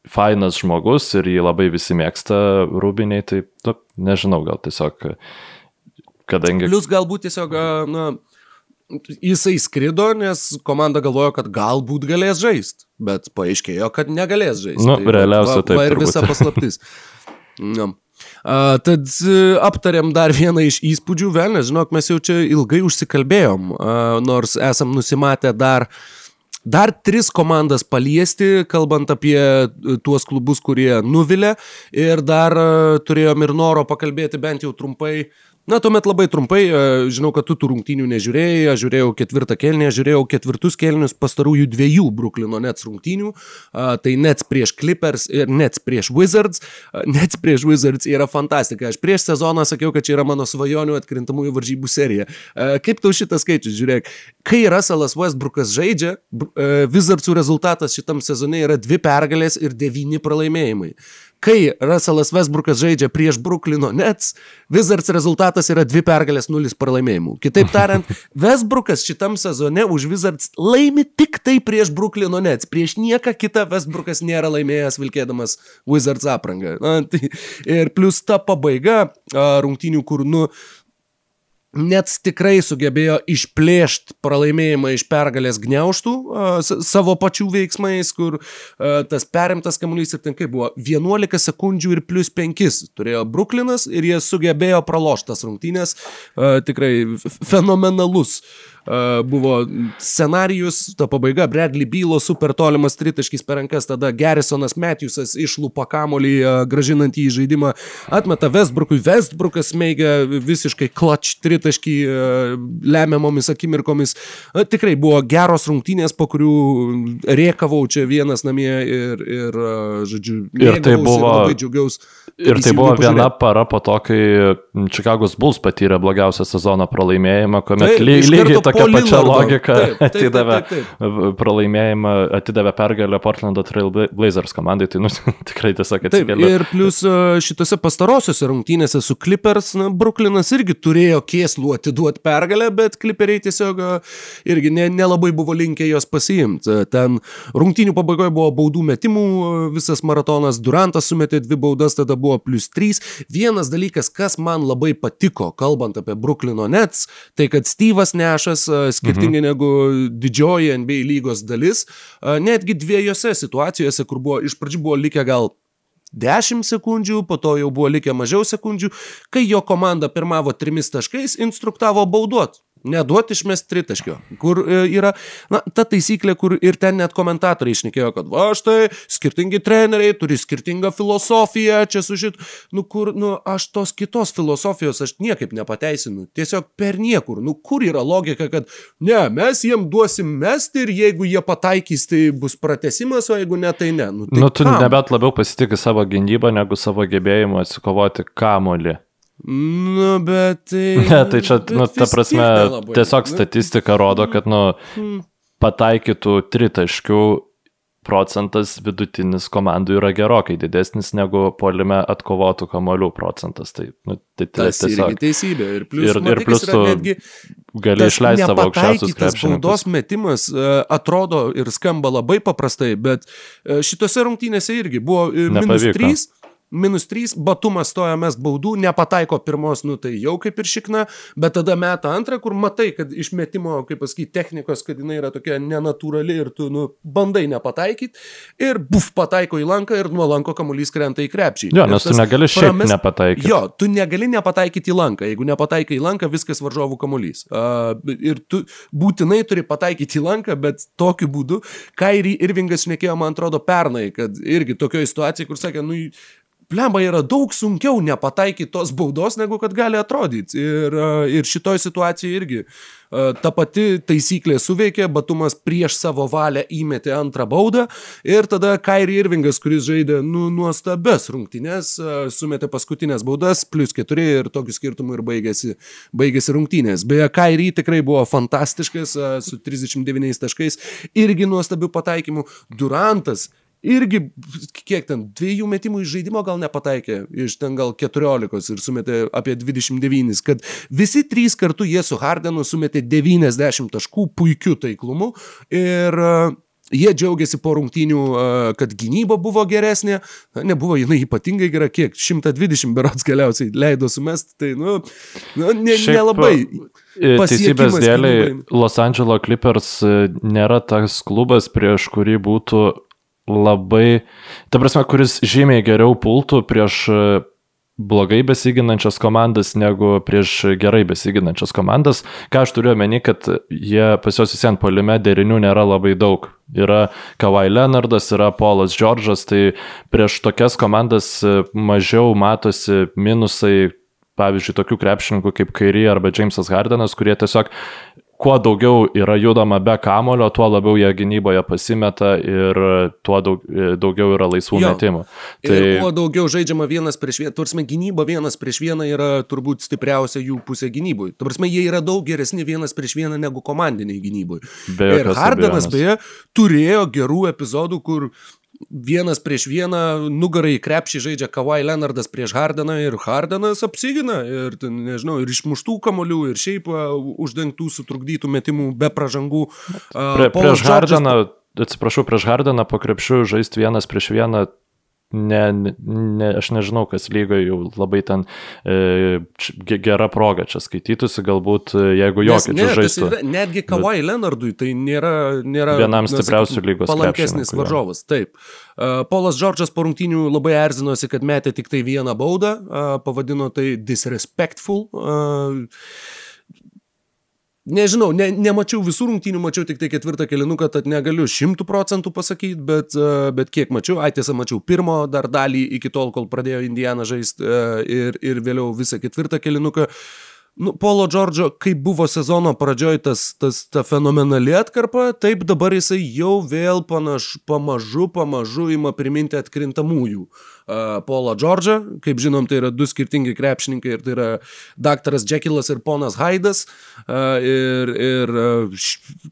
[SPEAKER 2] fainas žmogus ir jį labai visi mėgsta rūbiniai, tai nu, nežinau, gal tiesiog kadangi...
[SPEAKER 1] Plus galbūt tiesiog, na, jisai skrido, nes komanda galvojo, kad galbūt galės žaisti, bet paaiškėjo, kad negalės žaisti.
[SPEAKER 2] Nu, tai, realiausia taip.
[SPEAKER 1] Va ir visa paslaptis. no. Uh, tad uh, aptarėm dar vieną iš įspūdžių, velnės, žinok, mes jau čia ilgai užsikalbėjom, uh, nors esam nusimatę dar Dar tris komandas paliesti, kalbant apie tuos klubus, kurie nuvilė. Ir dar turėjom ir noro pakalbėti bent jau trumpai uh, Na, tuomet labai trumpai, e, žinau, kad tu tų rungtynių nežiūrėjai, aš žiūrėjau ketvirtą kelnį, aš žiūrėjau ketvirtus kelnius pastarųjų dviejų Bruklino Nets rungtynių, tai Nets prieš Clippers ir Nets prieš Wizards. Nets prieš Wizards yra fantastika. Aš prieš sezoną sakiau, kad čia yra mano svajonių atkrintamųjų varžybų serija. Kaip tau šitas skaičius, žiūrėk, kai Russellas Westbrookas žaidžia, e, Wizardsų rezultatas šitam sezone yra dvi pergalės ir devyni pralaimėjimai. Kai Russellas Westbrookas žaidžia prieš Bruklino Nets, Wizards rezultatas yra dvi pergalės, nulis pralaimėjimų. Kitaip tariant, Westbrookas šitam sezone už Wizards laimi tik tai prieš Bruklino Nets. Prieš nieką kitą Westbrookas nėra laimėjęs vilkėdamas Wizards aprangą. Na, tai, ir plus ta pabaiga rungtynių, kur, nu, net tikrai sugebėjo išplėšti pralaimėjimą iš pergalės gniauštų savo pačių veiksmais, kur tas perimtas kamuolys ir ten kaip buvo 11 sekundžių ir plus 5 turėjo Bruklinas ir jie sugebėjo praloštas rungtynės, tikrai fenomenalus buvo scenarijus, ta pabaiga, Bradley Bylo super tolimas tritaškis per rankas, tada Garrisonas Matthewsas išlupa kamolį, gražinant į žaidimą, atmeta Westbrookui, Westbrookas meigia visiškai clutch tritaškį lemiamomis akimirkomis. Tikrai buvo geros rungtynės, po kurių riekavau čia vienas namie ir, ir žodžiu,
[SPEAKER 2] ir tai buvo,
[SPEAKER 1] ir labai džiaugiausi.
[SPEAKER 2] Ir tai buvo viena para po to, kai Čikagos Bulls patyrė blogiausią sezono pralaimėjimą, kuomet tai, lygiai tokia pačia logika taip, taip, atidavė taip, pralaimėjimą, atidavė pergalę Portlando Trail Blazers komandai, tai nu, tikrai tiesiog atsikėlė.
[SPEAKER 1] Ir plus šitose pastarosiuose rungtynėse su Clippers, na, Brooklynas irgi turėjo kėslų atiduoti pergalę, bet Clipperiai tiesiog irgi nelabai ne buvo linkę jos pasiimti. Ten rungtynių pabaigoje buvo baudų metimų, visas maratonas, Durantas sumetė dvi baudas, tada buvo plus 3. Vienas dalykas, kas man labai patiko, kalbant apie Brooklyno Nets, tai kad Steve'as Nešas Lakers, skirtingai mhm. negu didžioji NBA lygos dalis, netgi dviejose situacijose, kur buvo iš pradžių buvo likę gal 10 sekundžių, po to jau buvo likę mažiau sekundžių, kai jo komanda pirmavo trimis taškais, instruktavo bauduot. Neduoti išmest tritaškio, kur e, yra, na, ta taisyklė, kur ir ten net komentatoriai išnekėjo, kad va štai, skirtingi treneriai turi skirtingą filosofiją, čia sužit, nu kur, nu aš tos kitos filosofijos aš niekaip nepateisinu, tiesiog per niekur, nu kur yra logika, kad ne, mes jiem duosim mesti ir jeigu jie pataikys, tai bus pratesimas, o jeigu ne, tai ne.
[SPEAKER 2] Nu, tai nu tu kam? nebet labiau pasitikė savo gynybą negu savo gebėjimu atsikovoti kamolį.
[SPEAKER 1] Nu, bet tai...
[SPEAKER 2] Ne, tai čia, nu, ta prasme, tiesiog nu. statistika rodo, kad, nu, hmm. pataikytų tritaškių procentas vidutinis komandų yra gerokai didesnis negu polime atkovotų kamolių procentas. Tai, nu, tai,
[SPEAKER 1] tai Tas tiesiog teisybė. Ir plus,
[SPEAKER 2] ir, ir plus tu gali išleisti savo aukščiausius krepšininkus.
[SPEAKER 1] Baudos metimas uh, atrodo ir skamba labai paprastai, bet uh, šitose rungtynėse irgi buvo uh, minus 3 minus 3, Batumas stoja mes baudų, nepataiko pirmos, nu tai jau kaip ir šikna, bet tada meta antrą, kur matai, kad išmetimo, kaip pasakyti, technikos, kad jinai yra tokia nenatūrali ir tu, nu, bandai nepataikyti ir buf, pataiko į lanką ir nuo lanko kamuolys krenta į krepšį.
[SPEAKER 2] Jo, nes tu negali šiaip prames... nepataikyti.
[SPEAKER 1] Jo, tu negali nepataikyti į lanką, jeigu nepataikai į lanką, viskas varžovų kamuolys. Uh, ir tu būtinai turi pataikyti į lanką, bet tokiu būdu, Kairi Irvingas šnekėjo, man atrodo, pernai, kad irgi tokioje situacijoje, kur sakė, nu, Plemba yra daug sunkiau nepataikyti tos baudos, negu kad gali atrodyti. Ir, ir šitoj situacijoje irgi ta pati taisyklė suveikė, Batumas prieš savo valią įmetė antrą baudą ir tada Kairi Irvingas, kuris žaidė nu, nuostabes rungtynės, sumetė paskutinės baudas, plus keturi ir tokiu skirtumu ir baigėsi, baigėsi rungtynės. Beje, Kairi tikrai buvo fantastiškas su 39 taškais, irgi nuostabių pataikymų. Durantas irgi, kiek ten, dviejų metimų iš žaidimo gal nepataikė, iš ten gal 14 ir sumetė apie 29, kad visi trys kartu jie su Hardenu sumetė 90 taškų puikiu taiklumu ir uh, Jie džiaugiasi po rungtynių, kad gynyba buvo geresnė, na, nebuvo jinai ypatingai gera, kiek 120 berots galiausiai leido sumest, tai, nu, nu ne, Šiaip, nelabai.
[SPEAKER 2] Teisybės dėliai, Los Angeles Clippers e, nėra tas klubas, prieš kurį būtų labai, ta prasme, kuris žymiai geriau pultų prieš e, blogai besiginančias komandas negu prieš gerai besiginančias komandas. Ką aš turiu omeny, kad jie pas juos visiems polime derinių nėra labai daug. Yra Kawhi Leonardas, yra Paulas Džordžas, tai prieš tokias komandas e, mažiau matosi minusai, pavyzdžiui, tokių krepšininkų kaip Kairi arba Jamesas Hardenas, kurie tiesiog kuo daugiau yra judama be kamulio, tuo labiau jie gynyboje pasimeta ir tuo daug, daugiau yra laisvų jo. metimų.
[SPEAKER 1] Tai ir kuo daugiau žaidžiama vienas prieš vieną, tursime, gynyba vienas prieš vieną yra turbūt stipriausia jų pusė gynybui. Tursime, jie yra daug geresni vienas prieš vieną negu komandiniai gynybui. Ir Hardanas beje turėjo gerų epizodų, kur vienas prieš vieną, nugarai krepšį žaidžia Kawhi Leonardas prieš Hardeną ir Hardenas apsigina ir, nežinau, ir išmuštų kamolių, ir šiaip uh, uždengtų, sutrukdytų metimų be pražangų.
[SPEAKER 2] Uh, Prie, prieš Hardeną, atsiprašau, prieš Hardeną po krepšių žaisti vienas prieš vieną ne, ne, aš nežinau, kas lygoje jau labai ten e, gera proga čia skaitytųsi, galbūt e, jeigu jokio čia žaistų.
[SPEAKER 1] Yra, netgi bet... Leonardui tai nėra, nėra
[SPEAKER 2] vienam stipriausių lygos
[SPEAKER 1] palankesnis varžovas. Taip. Uh, Polas Džordžas po rungtynių labai erzinosi, kad metė tik tai vieną baudą, uh, pavadino tai disrespectful. Uh, Nežinau, ne, nemačiau visų rungtynių, mačiau tik tai ketvirtą kelinuką, tad negaliu šimtų procentų pasakyti, bet, e, bet kiek mačiau, ai tiesa, mačiau pirmo dar dalį iki tol, kol pradėjo Indiana žaisti e, ir, ir vėliau visą ketvirtą kelinuką. Nu, Polo Džordžo, kaip buvo sezono pradžioj tas, tas ta fenomenali atkarpa, taip dabar jisai jau vėl panaš, pamažu, pamažu ima priminti atkrintamųjų. Uh, Paulą Džordžą. Kaip žinom, tai yra du skirtingi krepšininkai ir tai yra daktaras Jekylas ir ponas Haidas. Ir, ir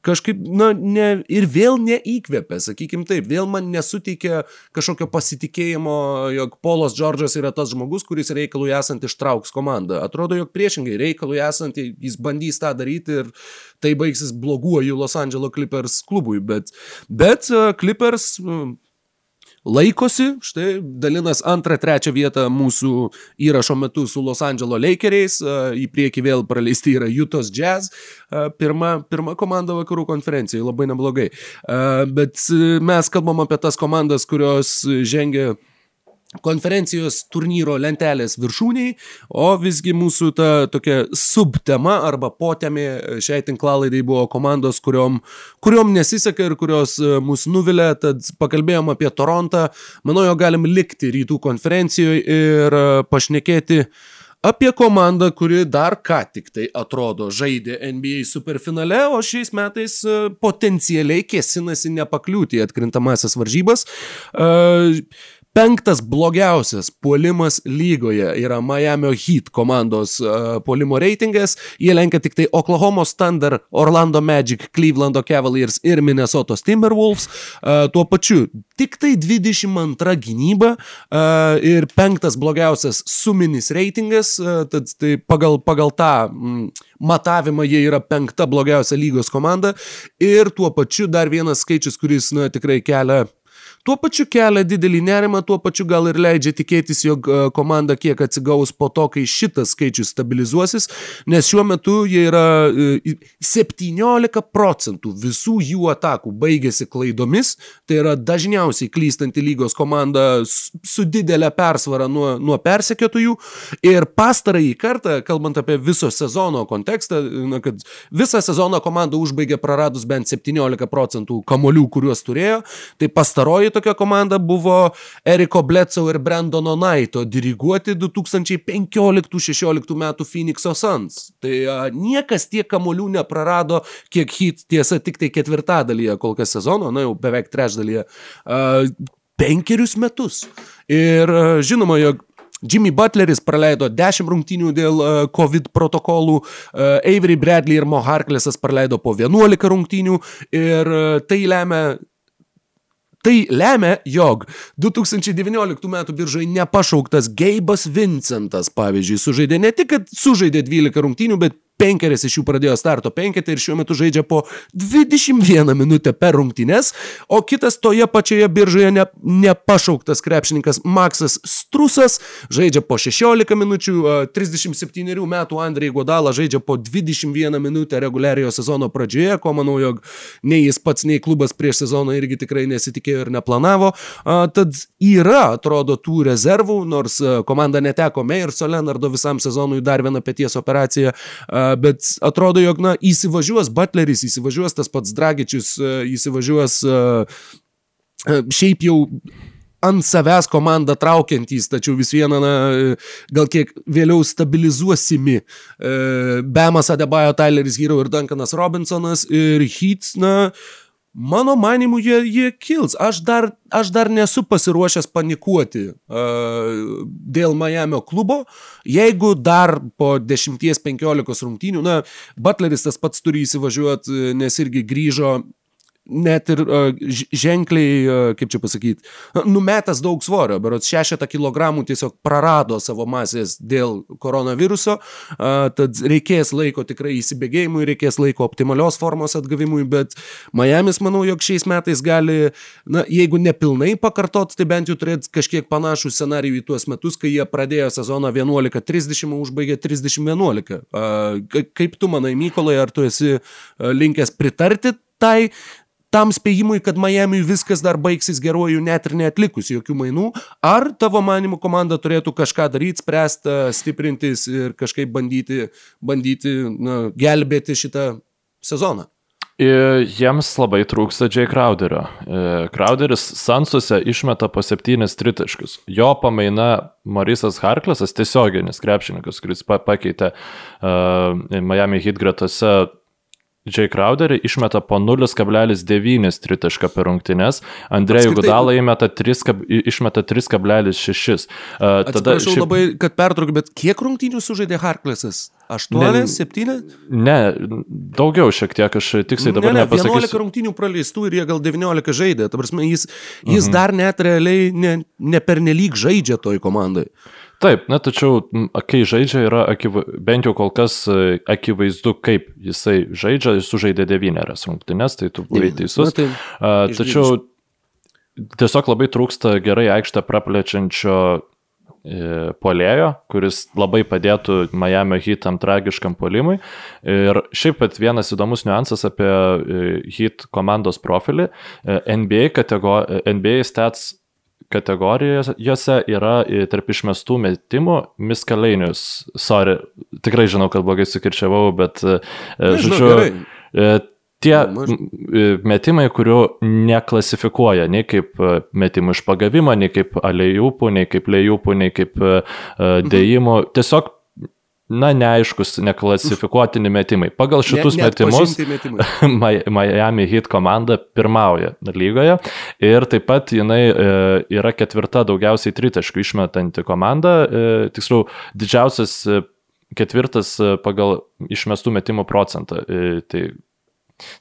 [SPEAKER 1] kažkaip, na, ne, ir vėl neįkvėpė, sakykim taip, vėl man nesuteikė kažkokio pasitikėjimo, jog Paulas Džordžas yra tas žmogus, kuris reikalui esant ištrauks komandą. Atrodo, jog priešingai reikalui esant jis bandys tą daryti ir tai baigsis bloguoju Los Angeles Clippers klubui, bet, bet Clippers laikosi, štai dalinas antrą, trečią vietą mūsų įrašo metu su Los Angeles Lakeriais, į priekį vėl praleisti yra Utah's Jazz, pirma, pirma komanda vakarų konferencijoje, labai neblogai. Bet mes kalbam apie tas komandas, kurios žengia konferencijos turnyro lentelės viršūniai, o visgi mūsų ta tokia subtema arba potėmė šiai tinklalaidai buvo komandos, kuriom, kuriom nesiseka ir kurios e, mus nuvilia, tad pakalbėjom apie Torontą, manau, jo galim likti rytų konferencijoje ir e, pašnekėti apie komandą, kuri dar ką tik tai atrodo žaidė NBA superfinale, o šiais metais e, potencialiai kėsinasi nepakliūti į atkrintamasias varžybas. Uh, Penktas blogiausias puolimas lygoje yra Miami Heat komandos uh, puolimo reitingas. Jie lenkia tik tai Oklahoma Thunder, Orlando Magic, Clevelando Cavaliers ir Minnesota Timberwolves. Uh, tuo pačiu tik tai 22 gynyba uh, ir penktas blogiausias suminis reitingas. Uh, tad tai pagal, pagal tą mm, matavimą jie yra penkta blogiausia lygos komanda. Ir tuo pačiu dar vienas skaičius, kuris na, tikrai kelia Tuo pačiu kelia didelį nerimą, tuo pačiu gal ir leidžia tikėtis, jog e, komanda kiek atsigaus po to, kai šitas skaičius stabilizuosis, nes šiuo metu jie yra 17 e, procentų visų jų atakų baigėsi klaidomis, tai yra dažniausiai klystanti lygos komanda su didelė persvara nuo, nuo persekiotojų. Ir pastarąjį kartą, kalbant apie viso sezono kontekstą, na, kad visą sezoną komanda užbaigė praradus bent 17 procentų kamolių, kuriuos turėjo, tai pastaroji Antroji tokia komanda buvo Eriko Bledsoe ir Brandono Naito diriguoti 2015-16 metų Phoenix'o Suns. Tai a, niekas tiek kamolių neprarado, kiek hit tiesa tik tai ketvirtadalyje kol kas sezono, na jau beveik trečdalyje, a, penkerius metus. Ir a, žinoma, jog Jimmy Butleris praleido 10 rungtynių dėl COVID protokolų, Avery Bradley ir Mo Harklesas praleido po 11 rungtynių ir tai lemia Tai lemia, jog 2019 m. biržai nepašauktas Geibas Vincentas, pavyzdžiui, sužaidė ne tik, kad sužaidė 12 rungtynių, bet penkeris iš jų pradėjo starto penketą ir šiuo metu žaidžia po 21 minutę per rungtynes, o kitas toje pačioje biržoje ne, nepašauktas krepšininkas Maksas Strusas žaidžia po 16 minučių, 37 metų Andrei Godala žaidžia po 21 minutę reguliariojo sezono pradžioje, ko manau, jog nei jis pats, nei klubas prieš sezoną irgi tikrai nesitikėjo ir neplanavo. Tad yra, atrodo, tų rezervų, nors komanda neteko Meyerso Leonardo visam sezonui dar vieną pėties operaciją bet atrodo, jog, na, įsivažiuos Butleris, įsivažiuos tas pats Dragičius, įsivažiuos šiaip jau ant savęs komandą traukiantys, tačiau vis viena, na, gal kiek vėliau stabilizuosimi. Bemas Adebayo, Tyleris Hero ir Duncanas Robinsonas ir Heats, na, Mano manimu, jie, jie kils. Aš dar, aš dar nesu pasiruošęs panikuoti uh, dėl Miami klubo. Jeigu dar po 10-15 rungtynių, na, Butleris tas pats turi įsivažiuoti, nes irgi grįžo net ir uh, ženkliai, uh, kaip čia pasakyti, numetęs daug svorio, berots 6 kg tiesiog prarado savo masės dėl koronaviruso, uh, tad reikės laiko tikrai įsibėgėjimui, reikės laiko optimalios formos atgavimui, bet Miami's manau, jog šiais metais gali, na, jeigu nepilnai pakartot, tai bent jau turėti kažkiek panašų scenarijų į tuos metus, kai jie pradėjo sezoną 11-30, užbaigė 30-11. Uh, kaip tu manai, Mykolai, ar tu esi linkęs pritarti tai tam spėjimui, kad Miami viskas dar baigsis geruoju net ir neatlikus jokių mainų, ar tavo manimų komanda turėtų kažką daryti, spręsti, stiprintis ir kažkaip bandyti, bandyti na, gelbėti šitą sezoną?
[SPEAKER 2] Jiems labai trūksta J. Crowderio. Crowderis Sansuose išmeta po septynis tritaškius. Jo pamaina Marisas Harklesas, tiesioginis krepšininkas, kuris pakeitė uh, Miami Heat gretose J. Crowderį išmeta po 0,9 tritašką per rungtynes, Andrėjų Gudalą įmeta 3, išmeta 3,6.
[SPEAKER 1] Uh, tada aš šiaip... labai, kad pertraukiu, bet kiek rungtynių sužaidė Harklesas? 8, 7?
[SPEAKER 2] Ne, daugiau šiek tiek, aš tiksliai dabar ne, ne, nepasakysiu.
[SPEAKER 1] 11 rungtynių praleistų ir jie gal 19 žaidė. Ta prasme, jis, jis mhm. dar net realiai ne, ne pernelyg žaidžia toj komandai.
[SPEAKER 2] Taip, na tačiau, kai žaidžia, yra akiva, bent jau kol kas e, akivaizdu, kaip jisai žaidžia, jis sužaidė devynerias rungtynes, tai tu buvai teisus. Na, tai, A, tačiau tiesiog labai trūksta gerai aikštę praplečiančio e, polėjo, kuris labai padėtų Miami Heat tam tragiškam polimui. Ir šiaip pat vienas įdomus niuansas apie e, Heat komandos profilį. NBA, kategor... NBA stats kategorijose yra tarp išmestų metimų miskalėnius. Sorry, tikrai žinau, kad blogai sukirčiavau, bet, e, žodžiu, e, tie metimai, kurių neklasifikuoja nei kaip e, metimų iš pagavimo, nei kaip alėjupų, nei kaip lėjupų, nei kaip dėjimų. Tiesiog na, neaiškus, neklasifikuotini metimai. Pagal šitus ne, metimus Miami Heat komanda pirmauja lygoje ir taip pat jinai e, yra ketvirta daugiausiai tritaškų išmetanti komanda, e, tiksliau, didžiausias e, ketvirtas e, pagal išmestų metimų procentą. E, tai,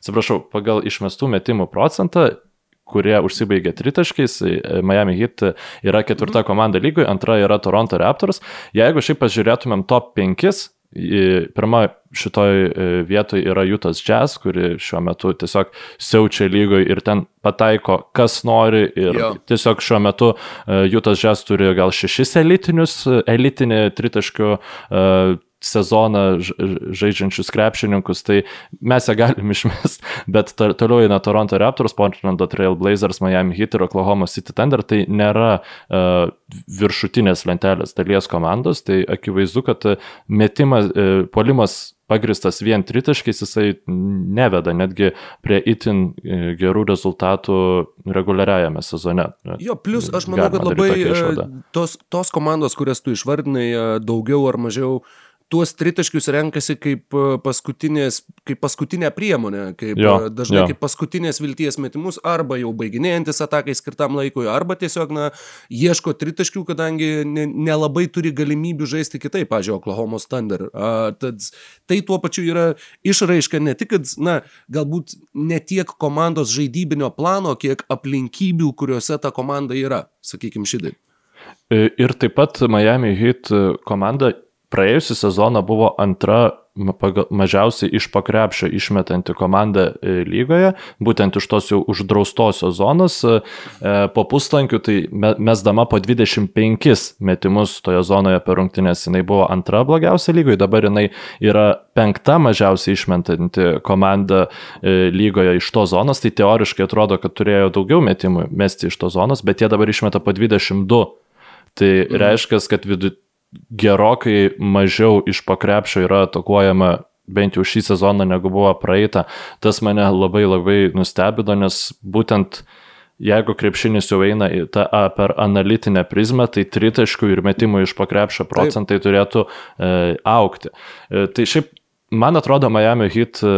[SPEAKER 2] atsiprašau, pagal išmestų metimų procentą kurie užsibaigė tritaškiais. E, Miami Heat yra ketvirta mhm. komanda lygoje, antra yra Toronto Raptors. Jeigu šiaip pažiūrėtumėm top 5, pirma šitoj e, vietoje yra Jutas Jazz, kuri šiuo metu tiesiog siaučia lygoje ir ten pataiko, kas nori. Ir jo. tiesiog šiuo metu Jutas Jazz turi gal šešis elitinius, elitinį tritaškių sezoną žaidžiančius krepšininkus, tai mes ją galim išmest, bet toliau eina Toronto Raptors, Portlando Trail Blazers, Miami Heat ir Oklahoma City Thunder, tai nėra uh, viršutinės lentelės dalies komandos, tai akivaizdu, kad metimas, uh, polimas pagristas vien tritaškiais, jisai neveda netgi prie itin e, gerų rezultatų reguliariajame sezone.
[SPEAKER 1] Jo, plus aš manau, kad labai tos, tos komandos, kurias tu išvardinai, daugiau ar mažiau uh, tuos tritaškius renkasi kaip e, paskutinės, kaip paskutinę priemonę, kaip jo, e, dažnai jo. kaip paskutinės vilties metimus, arba jau baiginėjantis atakai skirtam laikui, arba tiesiog, na, ieško tritaškių, kadangi nelabai ne turi galimybių žaisti kitaip, pažiūrėjau, Oklahoma Thunder. A, tad tai tuo pačiu yra išraiška ne tik, kad, na, galbūt ne tiek komandos žaidybinio plano, kiek aplinkybių, kuriuose ta komanda yra, sakykime, šitai.
[SPEAKER 2] Ir taip pat Miami Heat komanda praėjusią sezoną buvo antra mažiausiai iš pakrepšio išmetanti komanda e, lygoje, būtent iš tos jau uždraustosios zonos. E, po puslankių tai mesdama po 25 metimus toje zonoje per rungtynės jinai buvo antra blogiausia lygoje, dabar jinai yra penkta mažiausiai išmetanti komanda e, lygoje iš to zonos, tai teoriškai atrodo, kad turėjo daugiau metimų mesti iš to zonos, bet jie dabar išmeta po 22. Tai mhm. reiškia, kad vidutinė gerokai mažiau iš pakrepšio yra atakuojama bent jau šį sezoną negu buvo praeita. Tas mane labai labai nustebino, nes būtent jeigu krepšinis jau eina į tą per analitinę prizmę, tai tritaškų ir metimų iš pakrepšio procentai Taip. turėtų e, aukti. E, tai šiaip, man atrodo, Miami Heat e,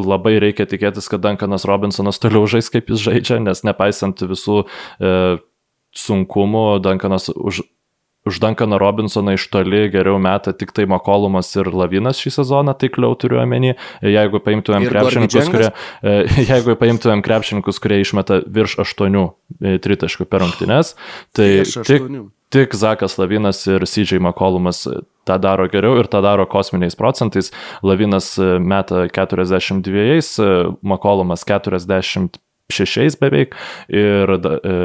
[SPEAKER 2] labai reikia tikėtis, kad Duncanas Robinsonas toliau žais kaip jis žaidžia, nes nepaisant visų e, sunkumų, Duncanas už už Duncaną Robinsoną iš toli geriau meta tik tai Makolumas ir Lavinas šį sezoną, taikliau turiu omeny. Jeigu paimtumėm krepšininkus, kurie, e, jeigu paimtumėm krepšininkus, kurie išmeta virš 8 e, tritaškų per rungtynes, tai tik, tik Zakas Lavinas ir CJ Makolumas tą daro geriau ir tą daro kosminiais procentais. Lavinas e, meta 42, Makolumas 46 beveik ir e,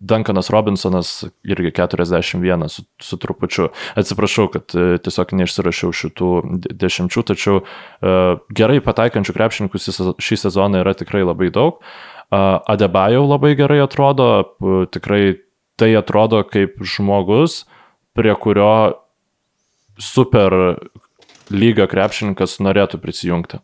[SPEAKER 2] Duncanas Robinsonas irgi 41 su, su trupučiu. Atsiprašau, kad e, tiesiog neišsirašiau šitų dešimčių, tačiau uh, gerai pataikančių krepšininkų šį sezoną yra tikrai labai daug. Adebajau labai gerai atrodo, tikrai tai atrodo kaip žmogus, prie kurio super lygio krepšininkas norėtų prisijungti.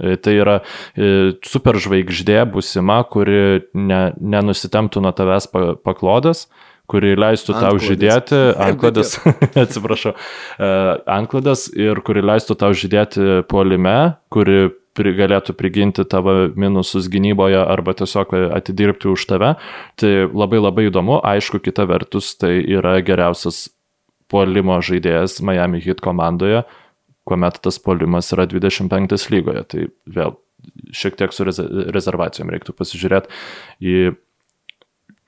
[SPEAKER 2] E, tai yra e, superžvaigždė busima, kuri ne, nenusitemptų nuo tavęs paklodas, kuri leistų tau žydėti, antklodės, atsiprašau, e, antklodės ir kuri leistų tau žydėti puolime, kuri galėtų priginti tavo minusus gynyboje arba tiesiog atidirbti už tave. Tai labai labai įdomu, aišku, kita vertus, tai yra geriausias puolimo žaidėjas Miami Heat komandoje, kuomet tas polimas yra 25 lygoje. Tai vėl šiek tiek su rezervacijom reiktų pasižiūrėti į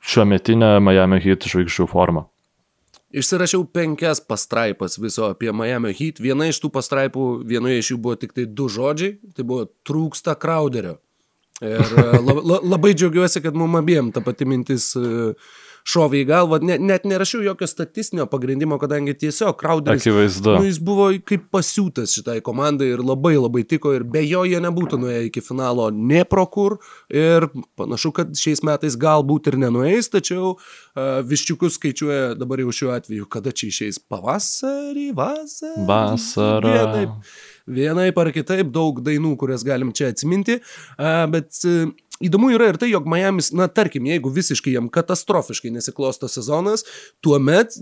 [SPEAKER 2] šiuo metinę Miami Heat žvaigždžių formą.
[SPEAKER 1] Išsirašiau penkias pastraipas viso apie Miami Heat. Viena iš tų pastraipų, vienoje iš jų buvo tik tai du žodžiai, tai buvo trūksta Crowderio. Ir labai džiaugiuosi, kad mum abiem ta pati mintis uh, šovė į galvą, ne, net nerašiau jokio statistinio pagrindimo, kadangi tiesiog Crowderis,
[SPEAKER 2] nu,
[SPEAKER 1] jis buvo kaip pasiūtas šitai komandai ir labai labai tiko ir be jo jie nebūtų nuėję iki finalo ne pro kur ir panašu, kad šiais metais galbūt ir nenueis, tačiau uh, viščiukus skaičiuoja dabar jau šiuo atveju, kada čia išeis pavasarį, vasarą.
[SPEAKER 2] Vasarą.
[SPEAKER 1] Vienaip, vienaip ar kitaip daug dainų, kurias galim čia atsiminti, uh, bet uh, Įdomu yra ir tai, jog Miamis, na tarkim, jeigu visiškai jam katastrofiškai nesiklosto sezonas, tuomet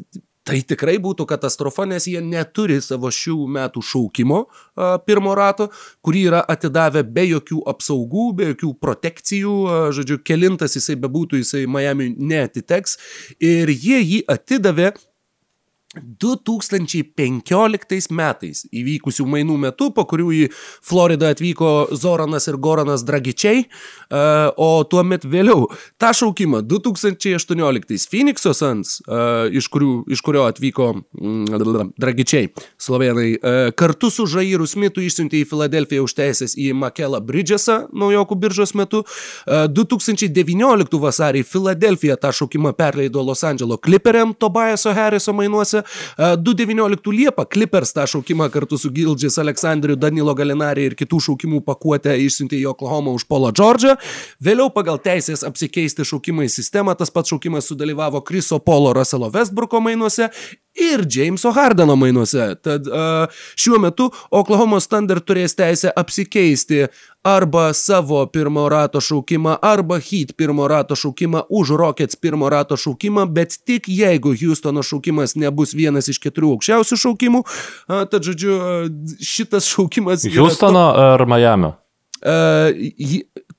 [SPEAKER 1] tai tikrai būtų katastrofa, nes jie neturi savo šių metų šaukimo a, pirmo rato, kurį yra atidavę be jokių apsaugų, be jokių protekcijų, a, žodžiu, kelintas jisai bebūtų, jisai Miami neatiteks. Ir jie jį atidavė 2015 metais įvykusių mainų metu, po kurių į Floridą atvyko Zoranas ir Goranas Dragičiai, e, o tuo metu vėliau tą šaukimą 2018 Phoenix'o Suns, e, iš, kurių, iš kurio atvyko mm, Dragičiai, slovenai, e, kartu su Žairu Smitu išsiuntė į Filadelfiją už teisės į Makelą Bridgesą naujokų biržos metu. 2019 vasarį Filadelfija tą šaukimą perleido Los Andželo Clipperiam Tobiaso Harriso mainuose, 2019 Liepą Clippers tą šaukimą kartu su Gildžis Aleksandriu, Danilo Galinari ir kitų šaukimų pakuotę išsiuntė į Oklahoma už Polo Džordžą. Vėliau pagal teisės apsikeisti šaukimai sistemą tas pats šaukimas sudalyvavo Kriso Polo Russelo Westbrooko mainuose ir Jameso Hardeno mainuose. Tad uh, šiuo metu Oklahoma Thunder turės teisę apsikeisti arba savo pirmo rato šaukimą, arba Heat pirmo rato šaukimą už Rockets pirmo rato šaukimą, bet tik jeigu Houstono šaukimas nebus vienas iš keturių aukščiausių šaukimų, uh, tad žodžiu, uh, šitas šaukimas...
[SPEAKER 2] Houstono to... ar Miami?
[SPEAKER 1] Uh,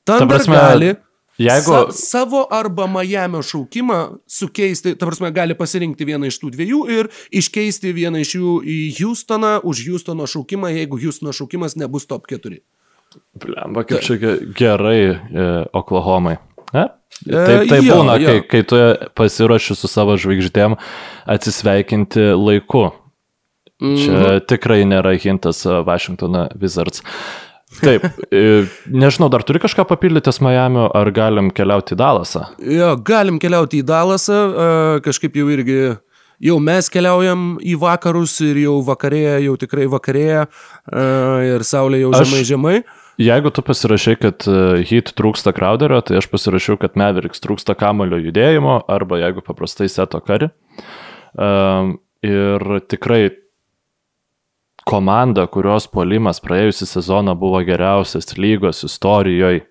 [SPEAKER 1] Thunder prasme... gali
[SPEAKER 2] Jeigu...
[SPEAKER 1] Sa savo arba Miami šaukimą sukeisti, ta prasme, gali pasirinkti vieną iš tų dviejų ir iškeisti vieną iš jų į Houstoną už Houstono šaukimą, jeigu Houstono šaukimas nebus top 4.
[SPEAKER 2] Blemba, kaip čia gerai e, Oklahomai. E? Taip tai jo, būna, jo. Kai, kai tu pasiruoši su savo žvaigždėm atsisveikinti laiku. Mm -hmm. Čia mhm. tikrai nėra hintas Washingtono Wizards. Taip, e, nežinau, dar turi kažką papildytis Miami, ar galim keliauti į Dalasą?
[SPEAKER 1] Jo, galim keliauti į Dalasą, e, kažkaip jau irgi, jau mes keliaujam į vakarus ir jau vakarėje, jau tikrai vakarėje e, ir saulė jau žemai aš... žemai.
[SPEAKER 2] Jeigu tu pasirašai, kad hit trūksta Crowderio, tai aš pasirašiau, kad Mavericks trūksta kamulio judėjimo arba jeigu paprastai seto kari. Ir tikrai komanda, kurios polimas praėjusią sezoną buvo geriausias lygos istorijoje,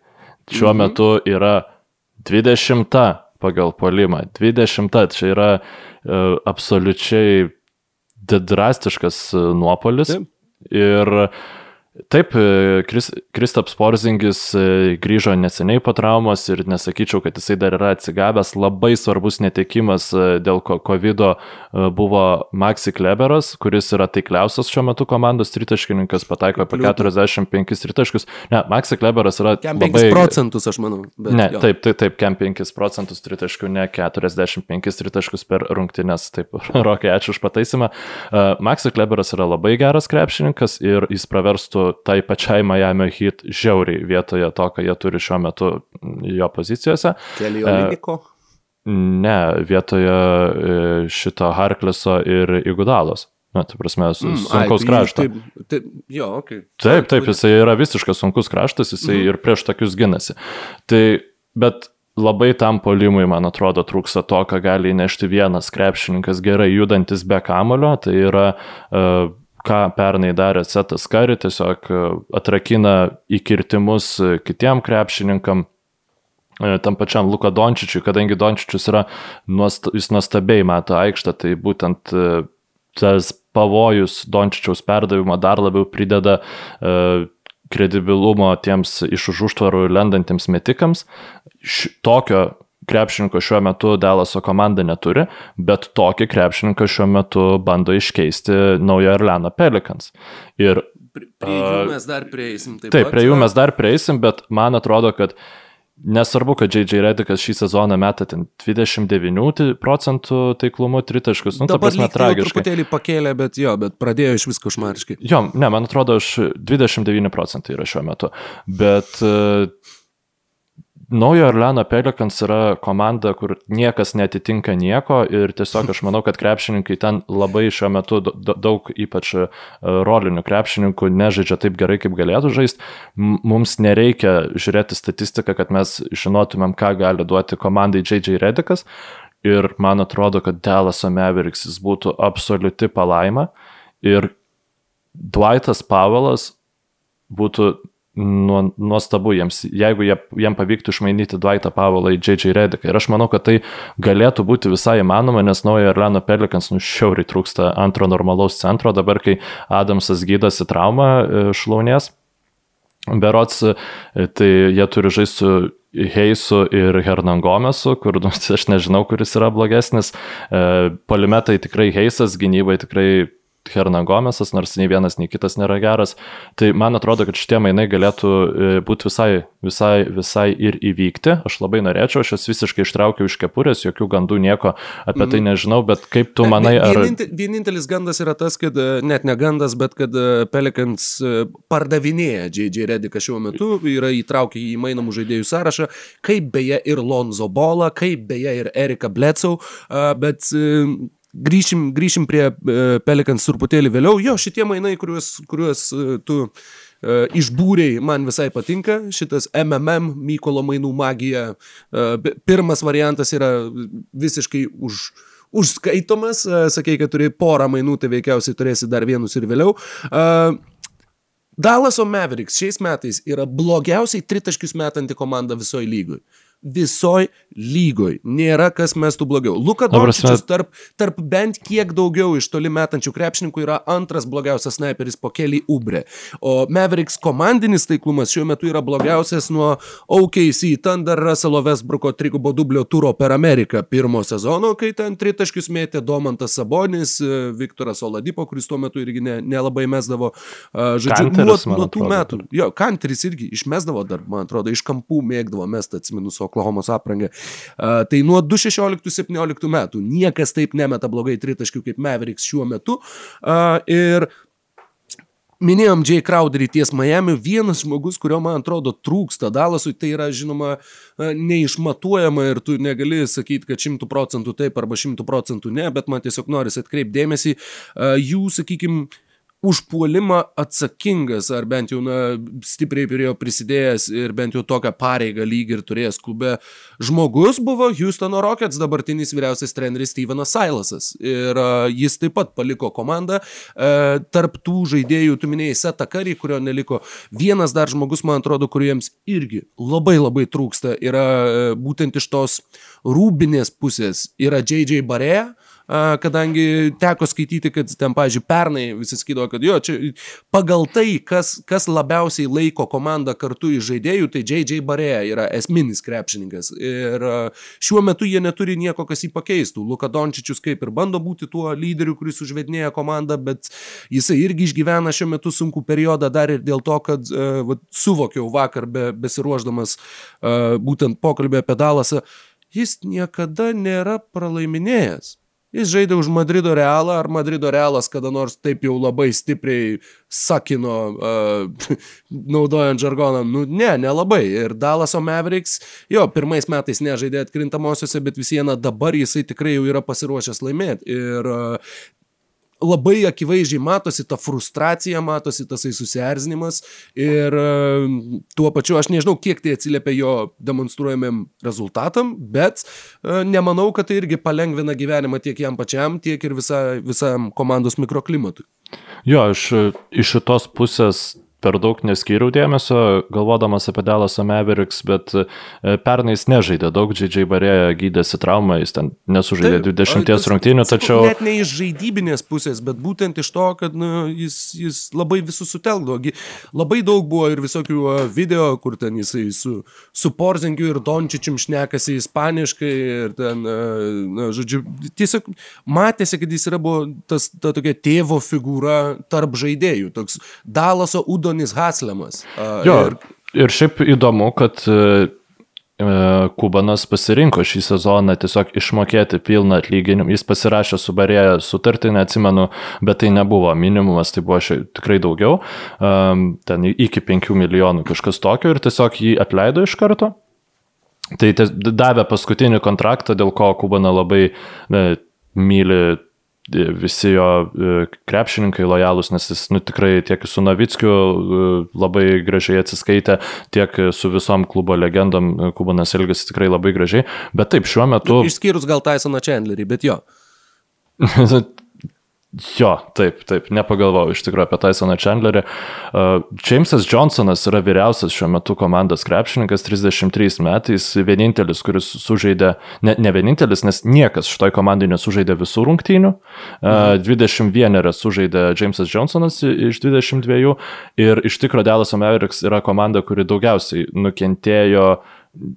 [SPEAKER 2] šiuo mhm. metu yra 20 pagal polimą. 20 čia yra uh, absoliučiai drastiškas e, nuopolis. Taip. Ir Taip, e, Kris, Kristaps Porzingis e, grįžo neseniai po traumos ir nesakyčiau, kad jisai dar yra atsigavęs. Labai svarbus netekimas e, dėl COVID buvo Maxi Kleberas, kuris yra taikliausias šiuo metu komandos tritaškininkas, pataiko apie 45 tritaškius. Ne, Maxi Kleberas yra...
[SPEAKER 1] Kem 5 labai... procentus, aš manau.
[SPEAKER 2] Ne, jo. taip, taip, taip, kem 5 procentus tritaškių, ne 45 tritaškius per rungtynės. Taip, Rokai, ačiū už pataisimą. Maxi Kleberas yra labai geras krepšininkas ir jis praverstų tai pačiai Miami Heat žiauriai vietoje to, ką jie turi šiuo metu jo pozicijose.
[SPEAKER 1] Kelio Liniko?
[SPEAKER 2] Ne, vietoje e, šito Harkleso ir Igudalos. Na, tai prasme, mm, sunkaus ai, krašto.
[SPEAKER 1] Taip, taip, jo, okay.
[SPEAKER 2] taip, taip, jisai yra visiškas sunkus kraštas, jisai mm. ir prieš tokius ginasi. Tai, bet labai tam polimui, man atrodo, trūksta to, ką gali įnešti vienas krepšininkas gerai judantis be kamulio, tai yra uh, ką pernai darė Setas Kari, tiesiog e, atrakina įkirtimus e, kitiem krepšininkam, e, tam pačiam Luka Dončičiui, kadangi Dončičius yra, nuost, jis nuostabiai mato aikštę, tai būtent tas pavojus Dončičiaus perdavimo dar labiau prideda kredibilumo tiems iš už užtvarų lendantiems metikams. Š tokio krepšininko šiuo metu Dalaso komanda neturi, bet tokį krepšininką šiuo metu bando iškeisti naujo Erleno Pelikans.
[SPEAKER 1] Ir Prie jų mes dar prieisim.
[SPEAKER 2] Taip, taip prie jų mes dar prieisim, bet man atrodo, kad nesvarbu, kad J.J. Redikas šį sezoną ten 29 procentų taiklumu tritaškus. Nu,
[SPEAKER 1] Dabar prasme, tragiškai. Truputėlį pakėlė, bet jo, bet pradėjo iš visko šmariškai.
[SPEAKER 2] Jo, ne, man atrodo, aš 29 procentai yra šiuo metu. Bet Naujo Orleano Pelikans yra komanda, kur niekas netitinka nieko ir tiesiog aš manau, kad krepšininkai ten labai šiuo metu daug ypač e, rolinių krepšininkų nežaidžia taip gerai, kaip galėtų žaisti. Mums nereikia žiūrėti statistiką, kad mes žinotumėm, ką gali duoti komandai JJ Redikas ir man atrodo, kad Dalaso Mavericks jis būtų absoliuti palaima ir Dwightas Pavelas būtų nuostabu jiems, jeigu jie, jiem pavyktų išmainyti Dvaitą Pavelą į J.J. Rediką. Ir aš manau, kad tai galėtų būti visai įmanoma, nes naujo Erleno Pelikans nušiauriai trūksta antro normalaus centro, dabar kai Adamsas gydosi traumą e, šlaunės. Berots, e, tai jie turi žaisti su Heisu ir Hernangomesu, kur nu, aš nežinau, kuris yra blogesnis. E, polimetai tikrai Heisas, gynybai tikrai Hernagomesas, nors nei vienas, nei kitas nėra geras. Tai man atrodo, kad šitie mainai galėtų e, būti visai, visai, visai ir įvykti. Aš labai norėčiau, aš jas visiškai ištraukiau iš kepurės, jokių gandų nieko apie mm. tai mhm. nežinau, bet kaip tu manai,
[SPEAKER 1] ar... Vienintelis gandas yra tas, kad e, net ne gandas, bet kad e, Pelikans pardavinėja J.J. Rediką šiuo metu, yra įtraukę į mainamų žaidėjų sąrašą, kaip beje ir Lonzo Bola, kaip beje ir Erika Blecau, bet grįšim, grįšim prie e, Pelikans truputėlį vėliau. Jo, šitie mainai, kuriuos, kuriuos e, tu uh, išbūriai, man visai patinka. Šitas MMM, Mykolo mainų magija. Pirmas variantas yra visiškai už užskaitomas, sakei, kad turi porą mainų, tai veikiausiai turėsi dar vienus ir vėliau. Dallaso Mavericks šiais metais yra blogiausiai tritaškius metanti komanda visoje lygoje visoj lygoj. Nėra kas mestų blogiau. Luka Dončičius tarp, tarp bent kiek daugiau iš toli metančių krepšininkų yra antras blogiausias sniperis po keli Ubre. O Mavericks komandinis taiklumas šiuo metu yra blogiausias nuo OKC Thunder Russell Westbrooko trigubo dublio turo per Ameriką pirmo sezono, kai ten tritaškius mėtė Domantas Sabonis, Viktoras Oladipo, kuris tuo metu irgi ne, nelabai mesdavo. Žodžiu, nuo, nuo tų metų. Jo, Kanteris irgi išmesdavo dar, man atrodo, iš kampų mėgdavo mestą atsiminu su Oklahomos aprangą. Uh, tai nuo 2016-2017 metų niekas taip nemeta blogai tritaškių kaip Mavericks šiuo metu. Uh, ir Minėjom Jay Crowderį ties Miami, vienas žmogus, kurio man atrodo trūksta Dalasui, tai yra žinoma neišmatuojama ir tu negali sakyti, kad šimtų procentų taip arba šimtų procentų ne, bet man tiesiog norisi atkreipdėmėsi, jų, sakykime, užpuolimą atsakingas, ar bent jau na, stipriai prie jo prisidėjęs ir bent jau tokią pareigą lygį ir turėjęs klube žmogus buvo Houstono Rockets dabartinis vyriausias treneris Stevenas Silasas. Ir uh, jis taip pat paliko komandą. Uh, tarp tų žaidėjų, tu minėjai Seta Karį, kurio neliko. Vienas dar žmogus, man atrodo, kuriems irgi labai labai trūksta, yra uh, būtent iš tos rūbinės pusės, yra JJ Barėja kadangi teko skaityti, kad ten, pažiūrėjau, pernai visi skydavo, kad jo, čia pagal tai, kas, kas labiausiai laiko komandą kartu iš žaidėjų, tai JJ Barėja yra esminis krepšininkas. Ir šiuo metu jie neturi nieko, kas jį pakeistų. Luka Dončičius kaip ir bando būti tuo lyderiu, kuris užvedinėja komandą, bet jisai irgi išgyvena šiuo metu sunku periodą dar ir dėl to, kad va, suvokiau vakar be, besiruoždamas būtent pokalbį apie Dalasą, jis niekada nėra pralaiminėjęs. Jis žaidė už Madrido Realą, ar Madrido Realas kada nors taip jau labai stipriai sakino, uh, naudojant žargoną. Nu, ne, nelabai. Ir Dallaso Mavericks, jo, pirmais metais nežaidė atkrintamosiose, bet vis viena dabar jisai tikrai jau yra pasiruošęs laimėti. Ir uh, labai akivaizdžiai matosi ta frustracija, matosi tasai susierzinimas ir e, tuo pačiu aš nežinau, kiek tai atsiliepia jo demonstruojamiem rezultatam, bet e, nemanau, kad tai irgi palengvina gyvenimą tiek jam pačiam, tiek ir visa, visam komandos mikroklimatui.
[SPEAKER 2] Jo, aš iš šitos pusės per daug neskyriau dėmesio, galvodamas apie Dallas Mavericks, bet e, pernai jis nežaidė daug, Džidžiai Barėja gydėsi traumą, jis ten nesužaidė Taip, 20 rungtynių, tačiau...
[SPEAKER 1] Net ne iš žaidybinės pusės, bet būtent iš to, kad nu, jis, jis labai visus sutelkdavo. Labai daug buvo ir visokių video, kur ten jisai su, su Porzengiu ir Dončičium šnekasi ispaniškai ir ten, na, žodžiu, tiesiog matėsi, kad jis yra buvo tas, ta tokia tėvo figūra tarp žaidėjų, toks Dalaso Udo Antonis Haslemas.
[SPEAKER 2] Jo, ir... ir šiaip įdomu, kad e, Kubanas pasirinko šį sezoną tiesiog išmokėti pilną atlyginimą. Jis pasirašė su Barėje sutartį, neatsimenu, bet tai nebuvo minimumas, tai buvo šiaip tikrai daugiau, um, ten iki 5 milijonų kažkas tokio ir tiesiog jį atleido iš karto. Tai davė paskutinį kontraktą, dėl ko Kubana labai ne, myli visi jo e, krepšininkai lojalūs, nes jis nu, tikrai tiek su Navickiu e, labai gražiai atsiskaitė, tiek su visom klubo legendom e, Kubanas elgėsi tikrai labai gražiai. Bet taip, šiuo metu...
[SPEAKER 1] Išskyrus gal Tysoną Chandlerį, bet jo.
[SPEAKER 2] Jo, taip, taip, nepagalvojau iš tikrųjų apie Tysoną Chandlerį. Uh, Jamesas Johnsonas yra vyriausias šiuo metu komandos krepšininkas, 33 metais, vienintelis, kuris sužaidė, ne, ne vienintelis, nes niekas šitoj komandai nesužaidė visų rungtynių. Uh, 21 sužaidė Jamesas Johnsonas iš 22 ir iš tikrųjų Dallas Mavericks yra komanda, kuri daugiausiai nukentėjo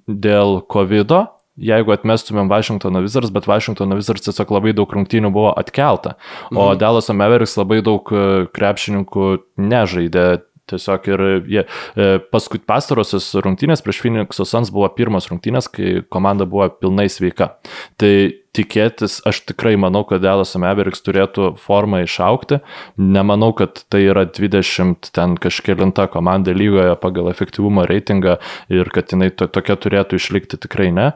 [SPEAKER 2] dėl COVID. Jeigu atmestumėm Washingtono Wizards, bet Washingtono Wizards tiesiog labai daug rungtynių buvo atkelta, o mhm. Dallas Mavericks labai daug e, krepšininkų nežaidė Tiesiog ir jie, e, paskut pastarosios rungtynės prieš Phoenix'o Suns buvo pirmos rungtynės, kai komanda buvo pilnai sveika. Tai tikėtis, aš tikrai manau, kad Dallas Mavericks turėtų formą išaukti. Nemanau, kad tai yra 20 ten kažkėlinta komanda lygoje pagal efektyvumo reitingą ir kad jinai to, tokia turėtų išlikti tikrai ne.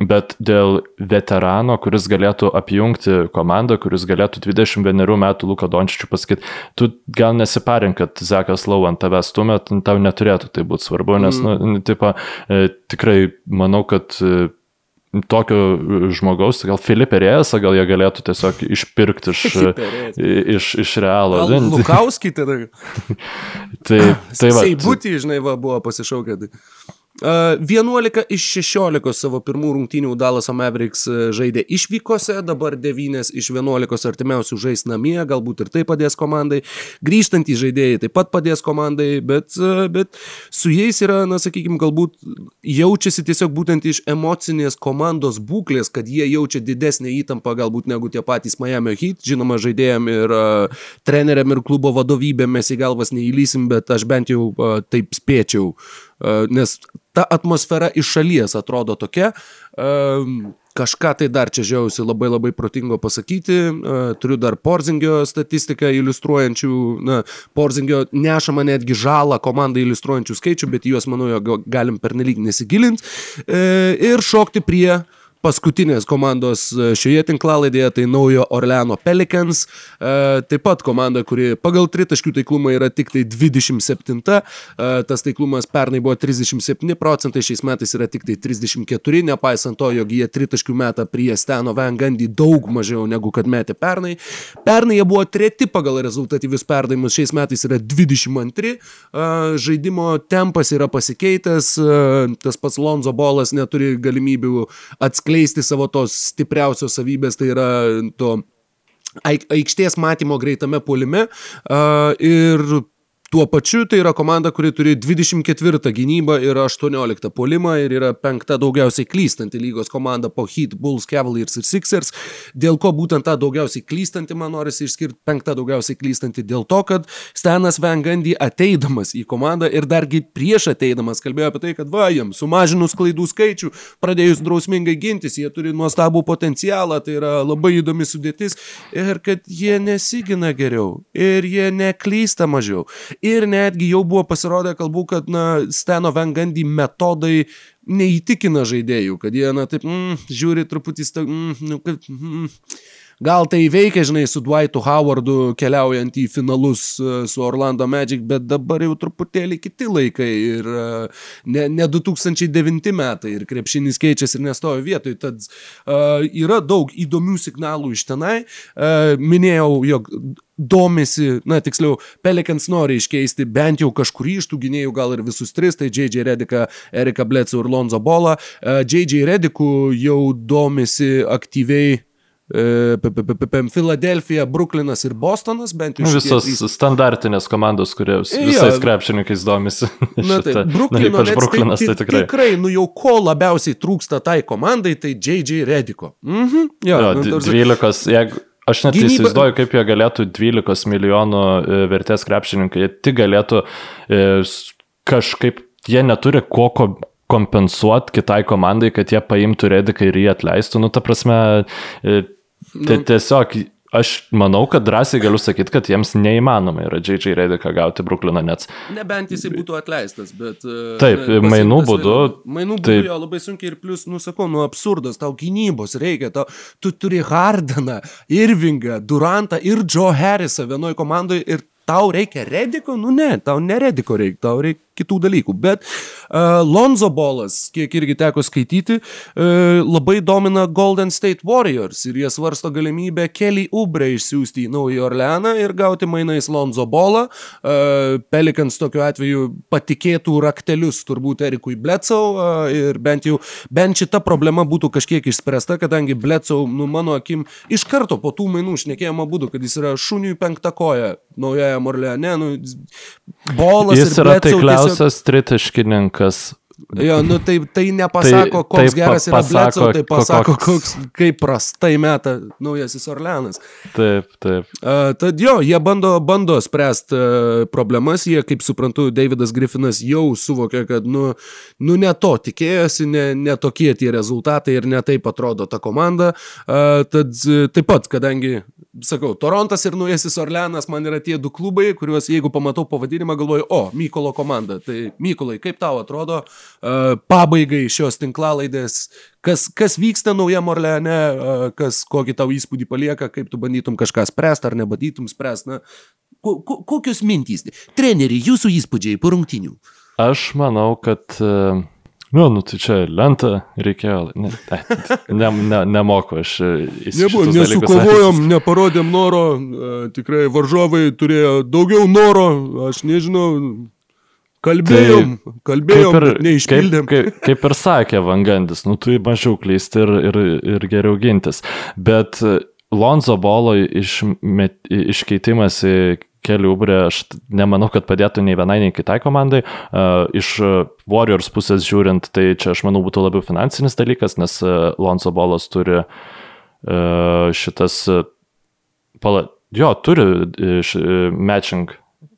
[SPEAKER 2] Bet dėl veterano, kuris galėtų apjungti komandą, kuris galėtų 21 metų Luko Dončičių pasakyti, tu gal nesiparink, kad Zekas Lau ant tavęs stumėt, tau neturėtų tai būti svarbu, nes, mm. nu, tipo, e, tikrai manau, kad e, tokio žmogaus, gal Filipė Rėjas, gal jie galėtų tiesiog išpirkti iš, iš, iš realo.
[SPEAKER 1] Lukauskį tada.
[SPEAKER 2] tai, tai va.
[SPEAKER 1] Seibutį, žinai, va, buvo pasišaukę. Tai. 11 iš 16 savo pirmų rungtynių Dalaso Mavericks žaidė išvykose, dabar 9 iš 11 artimiausių žais namie, galbūt ir tai padės komandai. Grįžtantys žaidėjai taip pat padės komandai, bet, bet su jais yra, na sakykime, galbūt jaučiasi tiesiog būtent iš emocinės komandos būklės, kad jie jaučia didesnį įtampą galbūt negu tie patys Miami Heat. Žinoma, žaidėjim ir uh, treneriam ir klubo vadovybėm mes į galvas neįlysim, bet aš bent jau uh, taip spėčiau. Uh, nes ta atmosfera iš šalies atrodo tokia. Kažką tai dar čia žiausi labai labai protingo pasakyti. Turiu dar Porzingio statistiką iliustruojančių, na, Porzingio nešama netgi žalą komandai iliustruojančių skaičių, bet juos, manau, galim pernelyg nesigilinti. E, ir šokti prie uh, paskutinės komandos e, šioje tinklalaidėje, tai naujo Orleano Pelicans, e, taip pat komanda, kuri pagal tritaškių taiklumą yra tik tai 27, e, tas taiklumas pernai buvo 37 procentai, šiais metais yra tik tai 34, nepaisant to, jog jie tritaškių metą prie Steno Van Gandy daug mažiau negu kad metė pernai. Pernai jie buvo treti pagal rezultatyvius perdavimus, šiais metais yra 22, žaidimo tempas yra pasikeitęs, tas pats Lonzo Bolas neturi galimybių atskleisti atskleisti savo tos stipriausios savybės, tai yra to aikštės matymo greitame puolime. Ir Tuo pačiu tai yra komanda, kuri turi 24 gynybą ir 18 polimą ir yra penkta daugiausiai klystanti lygos komanda po Heat, Bulls, Cavaliers ir Sixers. Dėl ko būtent tą daugiausiai klystanti man norisi išskirti penktą daugiausiai klystanti dėl to, kad Stanas Van Gundy ateidamas į komandą ir dargi prieš ateidamas kalbėjo apie tai, kad va, jam sumažinus klaidų skaičių, pradėjus drausmingai gintis, jie turi nuostabų potencialą, tai yra labai įdomi sudėtis ir kad jie nesigina geriau ir jie neklysta mažiau ir netgi jau buvo pasirodę kalbų, kad, na, Steno Vengandy metodai neįtikina žaidėjų, kad jie, na, taip, mm, žiūri truputį, mm, nu, kad, mm, gal tai veikia, žinai, su Dwightu Howardu keliaujant į finalus e, su Orlando Magic, bet dabar jau truputėlį kiti laikai ir e, ne, ne 2009 metai ir krepšinis keičiasi ir nestovi vietoj, tad uh, yra daug įdomių signalų iš tenai. Uh, minėjau, jog domisi, na tiksliau, Pelikans nori iškeisti bent jau kažkurį iš tų gynėjų, gal ir visus tris, tai J.J. Rediką, Erika Blecų ir Lonzo Bolą. J.J. Rediku jau domisi aktyviai Filadelfija, Bruklinas ir Bostonas, bent jau.
[SPEAKER 2] Nu, visos trys... standartinės komandos, kurios visais ja. krepšininkais domisi.
[SPEAKER 1] Na tai, Bruklino, ypač Bruklinas, tai, tai tikrai. Tikrai, nu jau ko labiausiai trūksta tai komandai, tai J.J. Rediko. Mhm.
[SPEAKER 2] Ja, jo, nu, 12, jeigu Aš net Gynyba... įsivaizduoju, kaip jie galėtų 12 milijonų e, vertės krepšininkai, jie tik galėtų e, kažkaip, jie neturi ko kompensuoti kitai komandai, kad jie paimtų rediką ir jį atleistų. Nu, ta prasme, e, tai tiesiog Aš manau, kad drąsiai galiu sakyti, kad jiems neįmanoma yra J.J. Rediką gauti Bruklino Nets.
[SPEAKER 1] Nebent jisai būtų atleistas, bet...
[SPEAKER 2] E, Taip, ne, mainų būdu.
[SPEAKER 1] Mainų būdu taip. jo labai sunkiai ir plus, nusakau, nu absurdas, tau gynybos reikia, tau, tu turi Hardeną, Irvingą, Durantą ir Joe Harrisą vienoje komandoje ir tau reikia Rediko, nu ne, tau ne Rediko reikia, tau reikia kitų dalykų. Bet uh, Lonzo Bolas, kiek irgi teko skaityti, uh, labai domina Golden State Warriors ir jie svarsto galimybę Kelly Ubre išsiųsti į Naują Orleaną ir gauti mainais Lonzo Bolą. Uh, Pelikans tokiu atveju patikėtų raktelius turbūt Erikui Blecau uh, ir bent jau bent šita problema būtų kažkiek išspręsta, kadangi Blecau, nu mano akim, iš karto po tų mainų šnekėjimo būdu, kad jis yra šuniui penktą koją Naujoje Orleane, nu, bolas.
[SPEAKER 2] Jis yra taikliausias tritaškininkas
[SPEAKER 1] Jo, nu tai, tai nepasako, tai, koks tai geras yra Blecau, tai pasako, koks, kaip prastai meta naujasis Orleanas.
[SPEAKER 2] Taip, taip.
[SPEAKER 1] Uh, tad jo, jie bando, bando spręsti uh, problemas, jie, kaip suprantu, Davidas Griffinas jau suvokė, kad, nu, nu ne to tikėjosi, ne, ne tokie tie rezultatai ir ne taip atrodo ta komanda. Uh, tad taip pat, kadangi, sakau, Torontas ir naujasis Orleanas man yra tie du klubai, kuriuos, jeigu pamatau pavadinimą, galvoju, o, Mykolo komanda. Tai Mykolai, kaip tau atrodo? pabaigai šios tinklalaidės, kas, kas vyksta naujam Orleane, kas, kokį tau įspūdį palieka, kaip tu bandytum kažką spręsti ar nebandytum spręsti. Na, ko, ko, kokios mintys? Treneri, jūsų įspūdžiai po rungtinių?
[SPEAKER 2] Aš manau, kad Nu, nu, tai čia lentą reikėjo, ne, ne, ne, nemoku aš.
[SPEAKER 1] Nebuvo, nesukovojom, neparodėm noro, tikrai varžovai turėjo daugiau noro, aš nežinau, Kalbėjom, tai, kalbėjom, ir, neišpildėm.
[SPEAKER 2] Kaip, kaip, kaip ir sakė Vangandis, nu tu mažiau klysti ir, ir, ir geriau gintis. Bet Lonzo Bolo išmet, iškeitimas į kelių ubrė, aš nemanau, kad padėtų nei vienai, nei kitai komandai. Uh, iš Warriors pusės žiūrint, tai čia aš manau būtų labiau finansinis dalykas, nes uh, Lonzo Bolas turi šitas, pala, jo, turi matching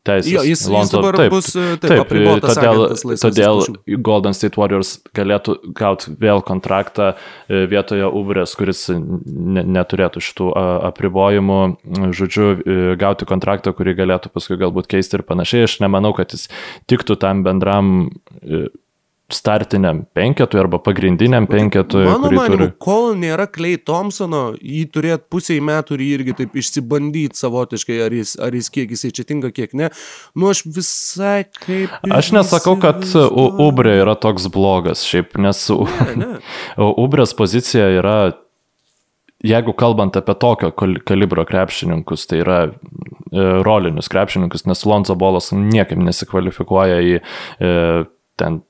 [SPEAKER 2] teisės. Jo,
[SPEAKER 1] jis, Lonzo, jis dabar taip, bus taip, taip apribotas.
[SPEAKER 2] Todėl, todėl Golden State Warriors galėtų gauti vėl kontraktą e, vietoje Ubrės, kuris ne, neturėtų šitų apribojimų, žodžiu, e, gauti kontraktą, kurį galėtų paskui galbūt keisti ir panašiai. Aš nemanau, kad jis tiktų tam bendram e, startiniam penketui arba pagrindiniam penketui.
[SPEAKER 1] Mano manimu, turi... kol nėra Klei Thompsono, jį turėt pusiai metų ir jį irgi taip išsibandyti savotiškai, ar jis, ar jis kiek jisai čia tinka, kiek ne. Nu, aš visai kaip...
[SPEAKER 2] Aš nesakau, kad Ubrė yra toks blogas, šiaip, nes ne, ne. Ubrės pozicija yra jeigu kalbant apie tokio kalibro krepšininkus, tai yra e, rolinius krepšininkus, nes Lonzo Bolas niekaip nesikvalifikuoja į e, ten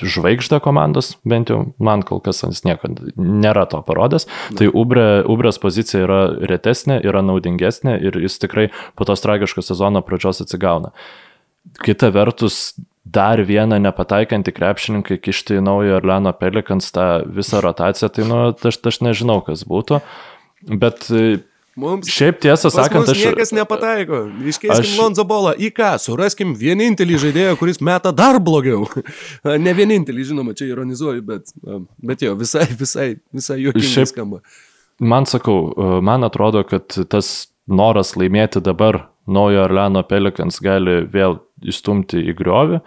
[SPEAKER 2] žvaigždę komandos, bent jau man kol kas jis niekada nėra to parodęs. Tai Ubre, Ubrės pozicija yra retesnė, yra naudingesnė ir jis tikrai po tos tragiškos sezono pradžios atsigauna. Kita vertus, dar vieną nepataikantį krepšininką kišti į naują Orleano Pelikans tą visą rotaciją, tai nu, aš, aš nežinau, kas būtų. Bet Mums, Šiaip tiesą sakant,
[SPEAKER 1] aš... Niekas nepataiko. Iškeiskim aš... Lonzo bolą į ką? Suraskim vienintelį žaidėją, kuris meta dar blogiau. ne vienintelį, žinoma, čia ironizuoju, bet, bet jo, visai, visai, visai juokingai Šiaip... skamba.
[SPEAKER 2] Man sakau, man atrodo, kad tas noras laimėti dabar naujo Orleano Pelikans gali vėl įstumti į griovį.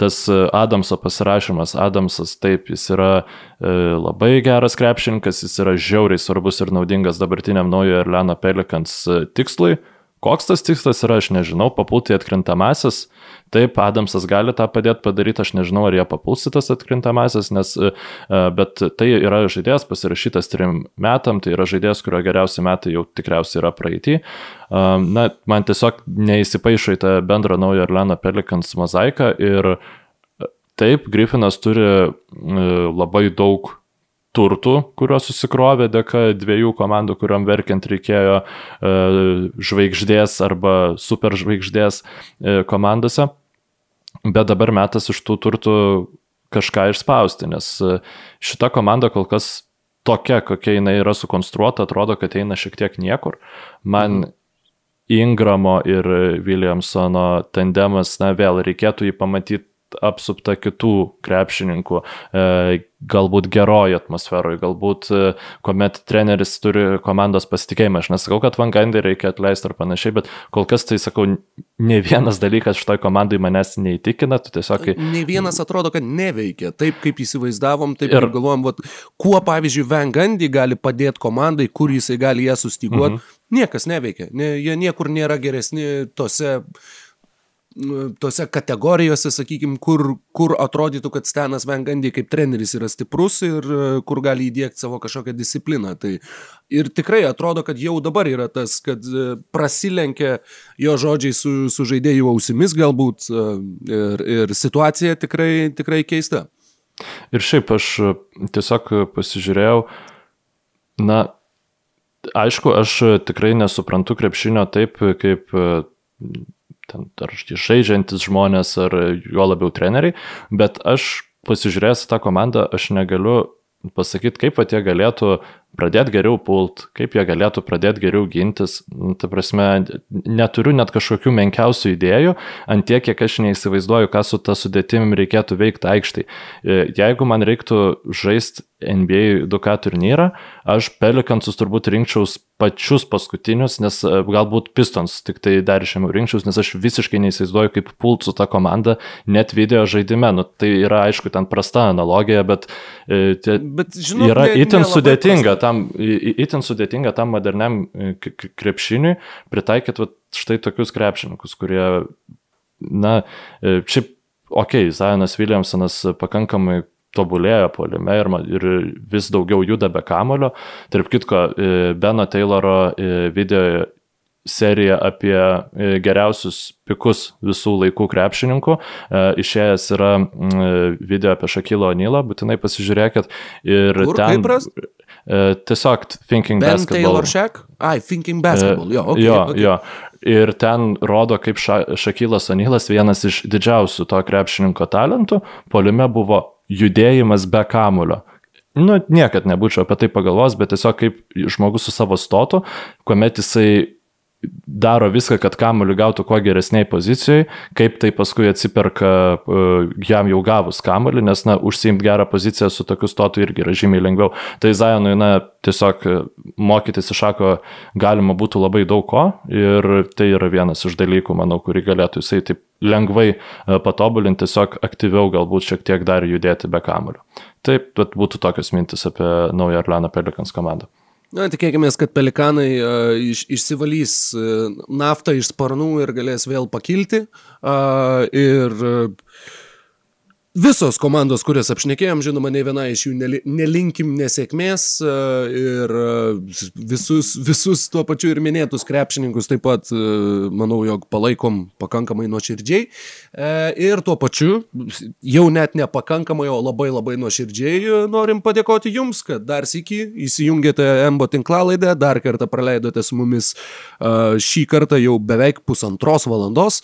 [SPEAKER 2] Tas e, Adamso pasirašymas, Adamsas taip, jis yra e, labai geras krepšininkas, jis yra žiauriai svarbus ir naudingas dabartiniam naujo Erleno Pelikans e, tikslui. Koks tas tikslas yra, aš nežinau, papulti atkrintamasis. Taip, Adamsas gali tą padėti padaryti, aš nežinau, ar jie papuls į tas atkrintamasis, nes, bet tai yra žaidėjas pasirašytas trim metam, tai yra žaidėjas, kurio geriausi metai jau tikriausiai yra praeitį. Na, man tiesiog neįsipaišo į tą bendrą naują Orleano Pelikans mozaiką ir taip, Griffinas turi labai daug turtų, kuriuos susikrovė dėka dviejų komandų, kuriuom verkiant reikėjo žvaigždės arba superžvaigždės komandose. Bet dabar metas iš tų turtų kažką išspausti, nes šita komanda kol kas tokia, kokia jinai yra sukonstruota, atrodo, kad eina šiek tiek niekur. Man mhm Ingramo ir Williamsono tandemas, na vėl reikėtų jį pamatyti apsupta kitų krepšininkų, e, galbūt geroji atmosferoje, galbūt e, kuomet treneris turi komandos pasitikėjimą. Aš nesakau, kad Vangandį reikia atleisti ar panašiai, bet kol kas tai sakau, ne vienas dalykas šitoj komandai manęs neįtikina, tu tiesiog...
[SPEAKER 1] Ne vienas atrodo, kad neveikia taip, kaip įsivaizdavom, taip ir, galvojom, vat, kuo pavyzdžiui Vangandį gali padėti komandai, kur jisai gali ją sustiguoti. Mhm. Niekas neveikia, ne, jie niekur nėra geresni tose tose kategorijose, sakykime, kur, kur atrodytų, kad Stenas Vengandy kaip treneris yra stiprus ir e, kur gali įdėkti savo kažkokią discipliną. Tai ir tikrai atrodo, kad jau dabar yra tas, kad e, prasilenkia jo žodžiai su, su žaidėjų ausimis galbūt e, ir, ir situacija tikrai, tikrai keista.
[SPEAKER 2] Ir šiaip aš tiesiog pasižiūrėjau, na, aišku, aš tikrai nesuprantu krepšinio taip, kaip ten, ar žaidžiantis žmonės, ar juo labiau treneriai, bet aš pasižiūrėjęs tą komandą, aš negaliu pasakyti, kaip pat jie galėtų pradėti geriau pult, kaip jie galėtų pradėti geriau gintis. Nu, ta prasme, neturiu net kažkokių menkiausių idėjų, ant tiek, kiek aš neįsivaizduoju, ką su ta sudėtim reikėtų veikti aikštai. E, jeigu man reiktų žaisti NBA 2K turnyrą, aš Pelikansus turbūt rinkčiaus pačius paskutinius, nes e, galbūt Pistons tik tai dar žemiau rinkčiaus, nes aš visiškai neįsivaizduoju, kaip pult su ta komanda net video žaidime. Nu, tai yra aišku, ten prasta analogija, bet, e, tie, bet žinok, yra ne, itin sudėtinga, tam, itin sudėtinga tam moderniam e, krepšiniui pritaikyti štai tokius krepšininkus, kurie, na, šiaip okei, okay, Zionas Williamsonas pakankamai tobulėja polime ir, ir vis daugiau juda be kamulio. Tarp kitko, Beno Tayloro video serija apie geriausius pikus visų laikų krepšininkų. Išėjęs yra video apie Šakilo Onylą, būtinai pasižiūrėkit. Ir
[SPEAKER 1] Kur,
[SPEAKER 2] ten... Tiesiog Thinking
[SPEAKER 1] Ben
[SPEAKER 2] Basketball.
[SPEAKER 1] Taylor Shack? Ai, Thinking Basketball, jo, okay,
[SPEAKER 2] jo,
[SPEAKER 1] okay.
[SPEAKER 2] jo. Ir ten rodo, kaip ša, Šakylas Anilas, vienas iš didžiausių to krepšininko talentų, polime buvo judėjimas be kamulio. Nu, niekad nebūčiau apie tai pagalvos, bet tiesiog kaip žmogus su savo stotu, kuomet jisai daro viską, kad kamuolį gautų kuo geresniai pozicijai, kaip tai paskui atsiperka uh, jam jau gavus kamuolį, nes, na, užsiimti gerą poziciją su tokiu stotu irgi yra žymiai lengviau. Tai Zajonui, na, tiesiog mokytis iš šako galima būtų labai daug ko ir tai yra vienas iš dalykų, manau, kurį galėtų jisai taip lengvai uh, patobulinti, tiesiog aktyviau galbūt šiek tiek dar judėti be kamulio. Taip, bet būtų tokios mintis apie naują Arlano Pelikans komandą.
[SPEAKER 1] Na, tikėkime, kad pelikanai uh, iš, išsivalys uh, naftą iš sparnų ir galės vėl pakilti. Uh, ir uh, visos komandos, kurias apšnekėjom, žinoma, ne viena iš jų neli, nelinkim nesėkmės uh, ir uh, visus, visus tuo pačiu ir minėtus krepšininkus taip pat, uh, manau, jog palaikom pakankamai nuoširdžiai. Ir tuo pačiu, jau net nepakankamai, o labai labai nuoširdžiai norim padėkoti Jums, kad dar sėki įsijungėte MBO tinklalaidę, dar kartą praleidote su mumis šį kartą jau beveik pusantros valandos.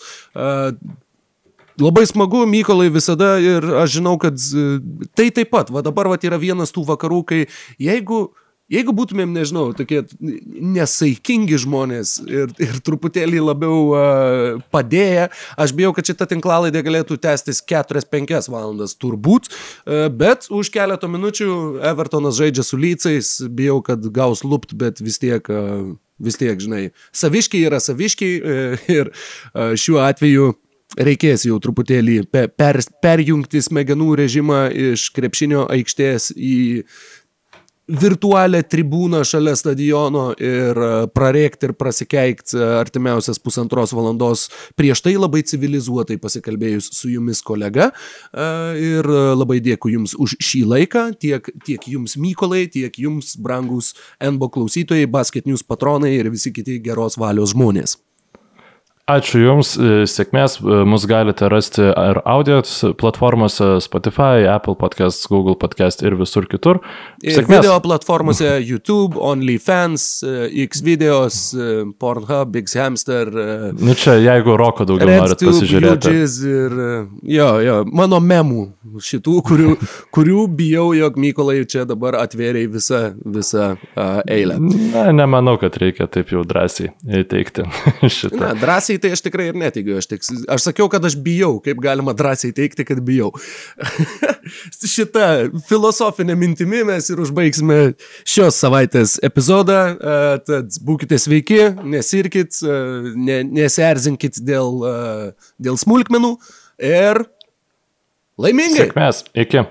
[SPEAKER 1] Uh, Labai smagu, Mykolai, visada ir aš žinau, kad tai taip pat, va dabar va yra vienas tų vakarų, kai jeigu Jeigu būtumėm, nežinau, tokie nesaikingi žmonės ir, ir truputėlį labiau uh, padėję, aš bijau, kad šita tinklalaidė galėtų tęstis 4-5 valandas turbūt, uh, bet už keletą minučių Evertonas žaidžia su lycais, bijau, kad gaus lupt, bet vis tiek, uh, vis tiek, žinai, saviškiai yra saviškiai uh, ir uh, šiuo atveju reikės jau truputėlį per, perjungti smegenų režimą iš krepšinio aikštės į virtualią tribūną šalia stadiono ir prarėkti ir prasikeikti artimiausias pusantros valandos prieš tai labai civilizuotai pasikalbėjus su jumis kolega. Ir labai dėkui jums už šį laiką, tiek, tiek jums Mykolai, tiek jums brangus NBO klausytojai, Basket News patronai ir visi kiti geros valios žmonės.
[SPEAKER 2] Ačiū Jums, sėkmės, mus galite rasti ir audio platformose Spotify, Apple Podcast, Google Podcast ir visur kitur.
[SPEAKER 1] Ir sėkmės. video platformose YouTube, OnlyFans, Xvideos, Pornhub, Xhamster.
[SPEAKER 2] Nu čia, jeigu roko daugiau norit pasižiūrėti.
[SPEAKER 1] Ir, jo, jo, mano memų šitų, kurių, kurių bijau, jog Mykolai čia dabar atvėrė visą, visą uh, eilę.
[SPEAKER 2] Na, nemanau, kad reikia taip jau drąsiai teikti šitą.
[SPEAKER 1] Na, drąsiai tai aš tikrai ir neteigiu. Aš, tik, aš sakiau, kad aš bijau, kaip galima drąsiai teikti, kad bijau. Šitą filosofinę mintimį mes ir užbaigsime šios savaitės epizodą. Tad būkite sveiki, nesirkit, ne, neserzinkit dėl, dėl smulkmenų ir laimingai.
[SPEAKER 2] Sėkmės, iki.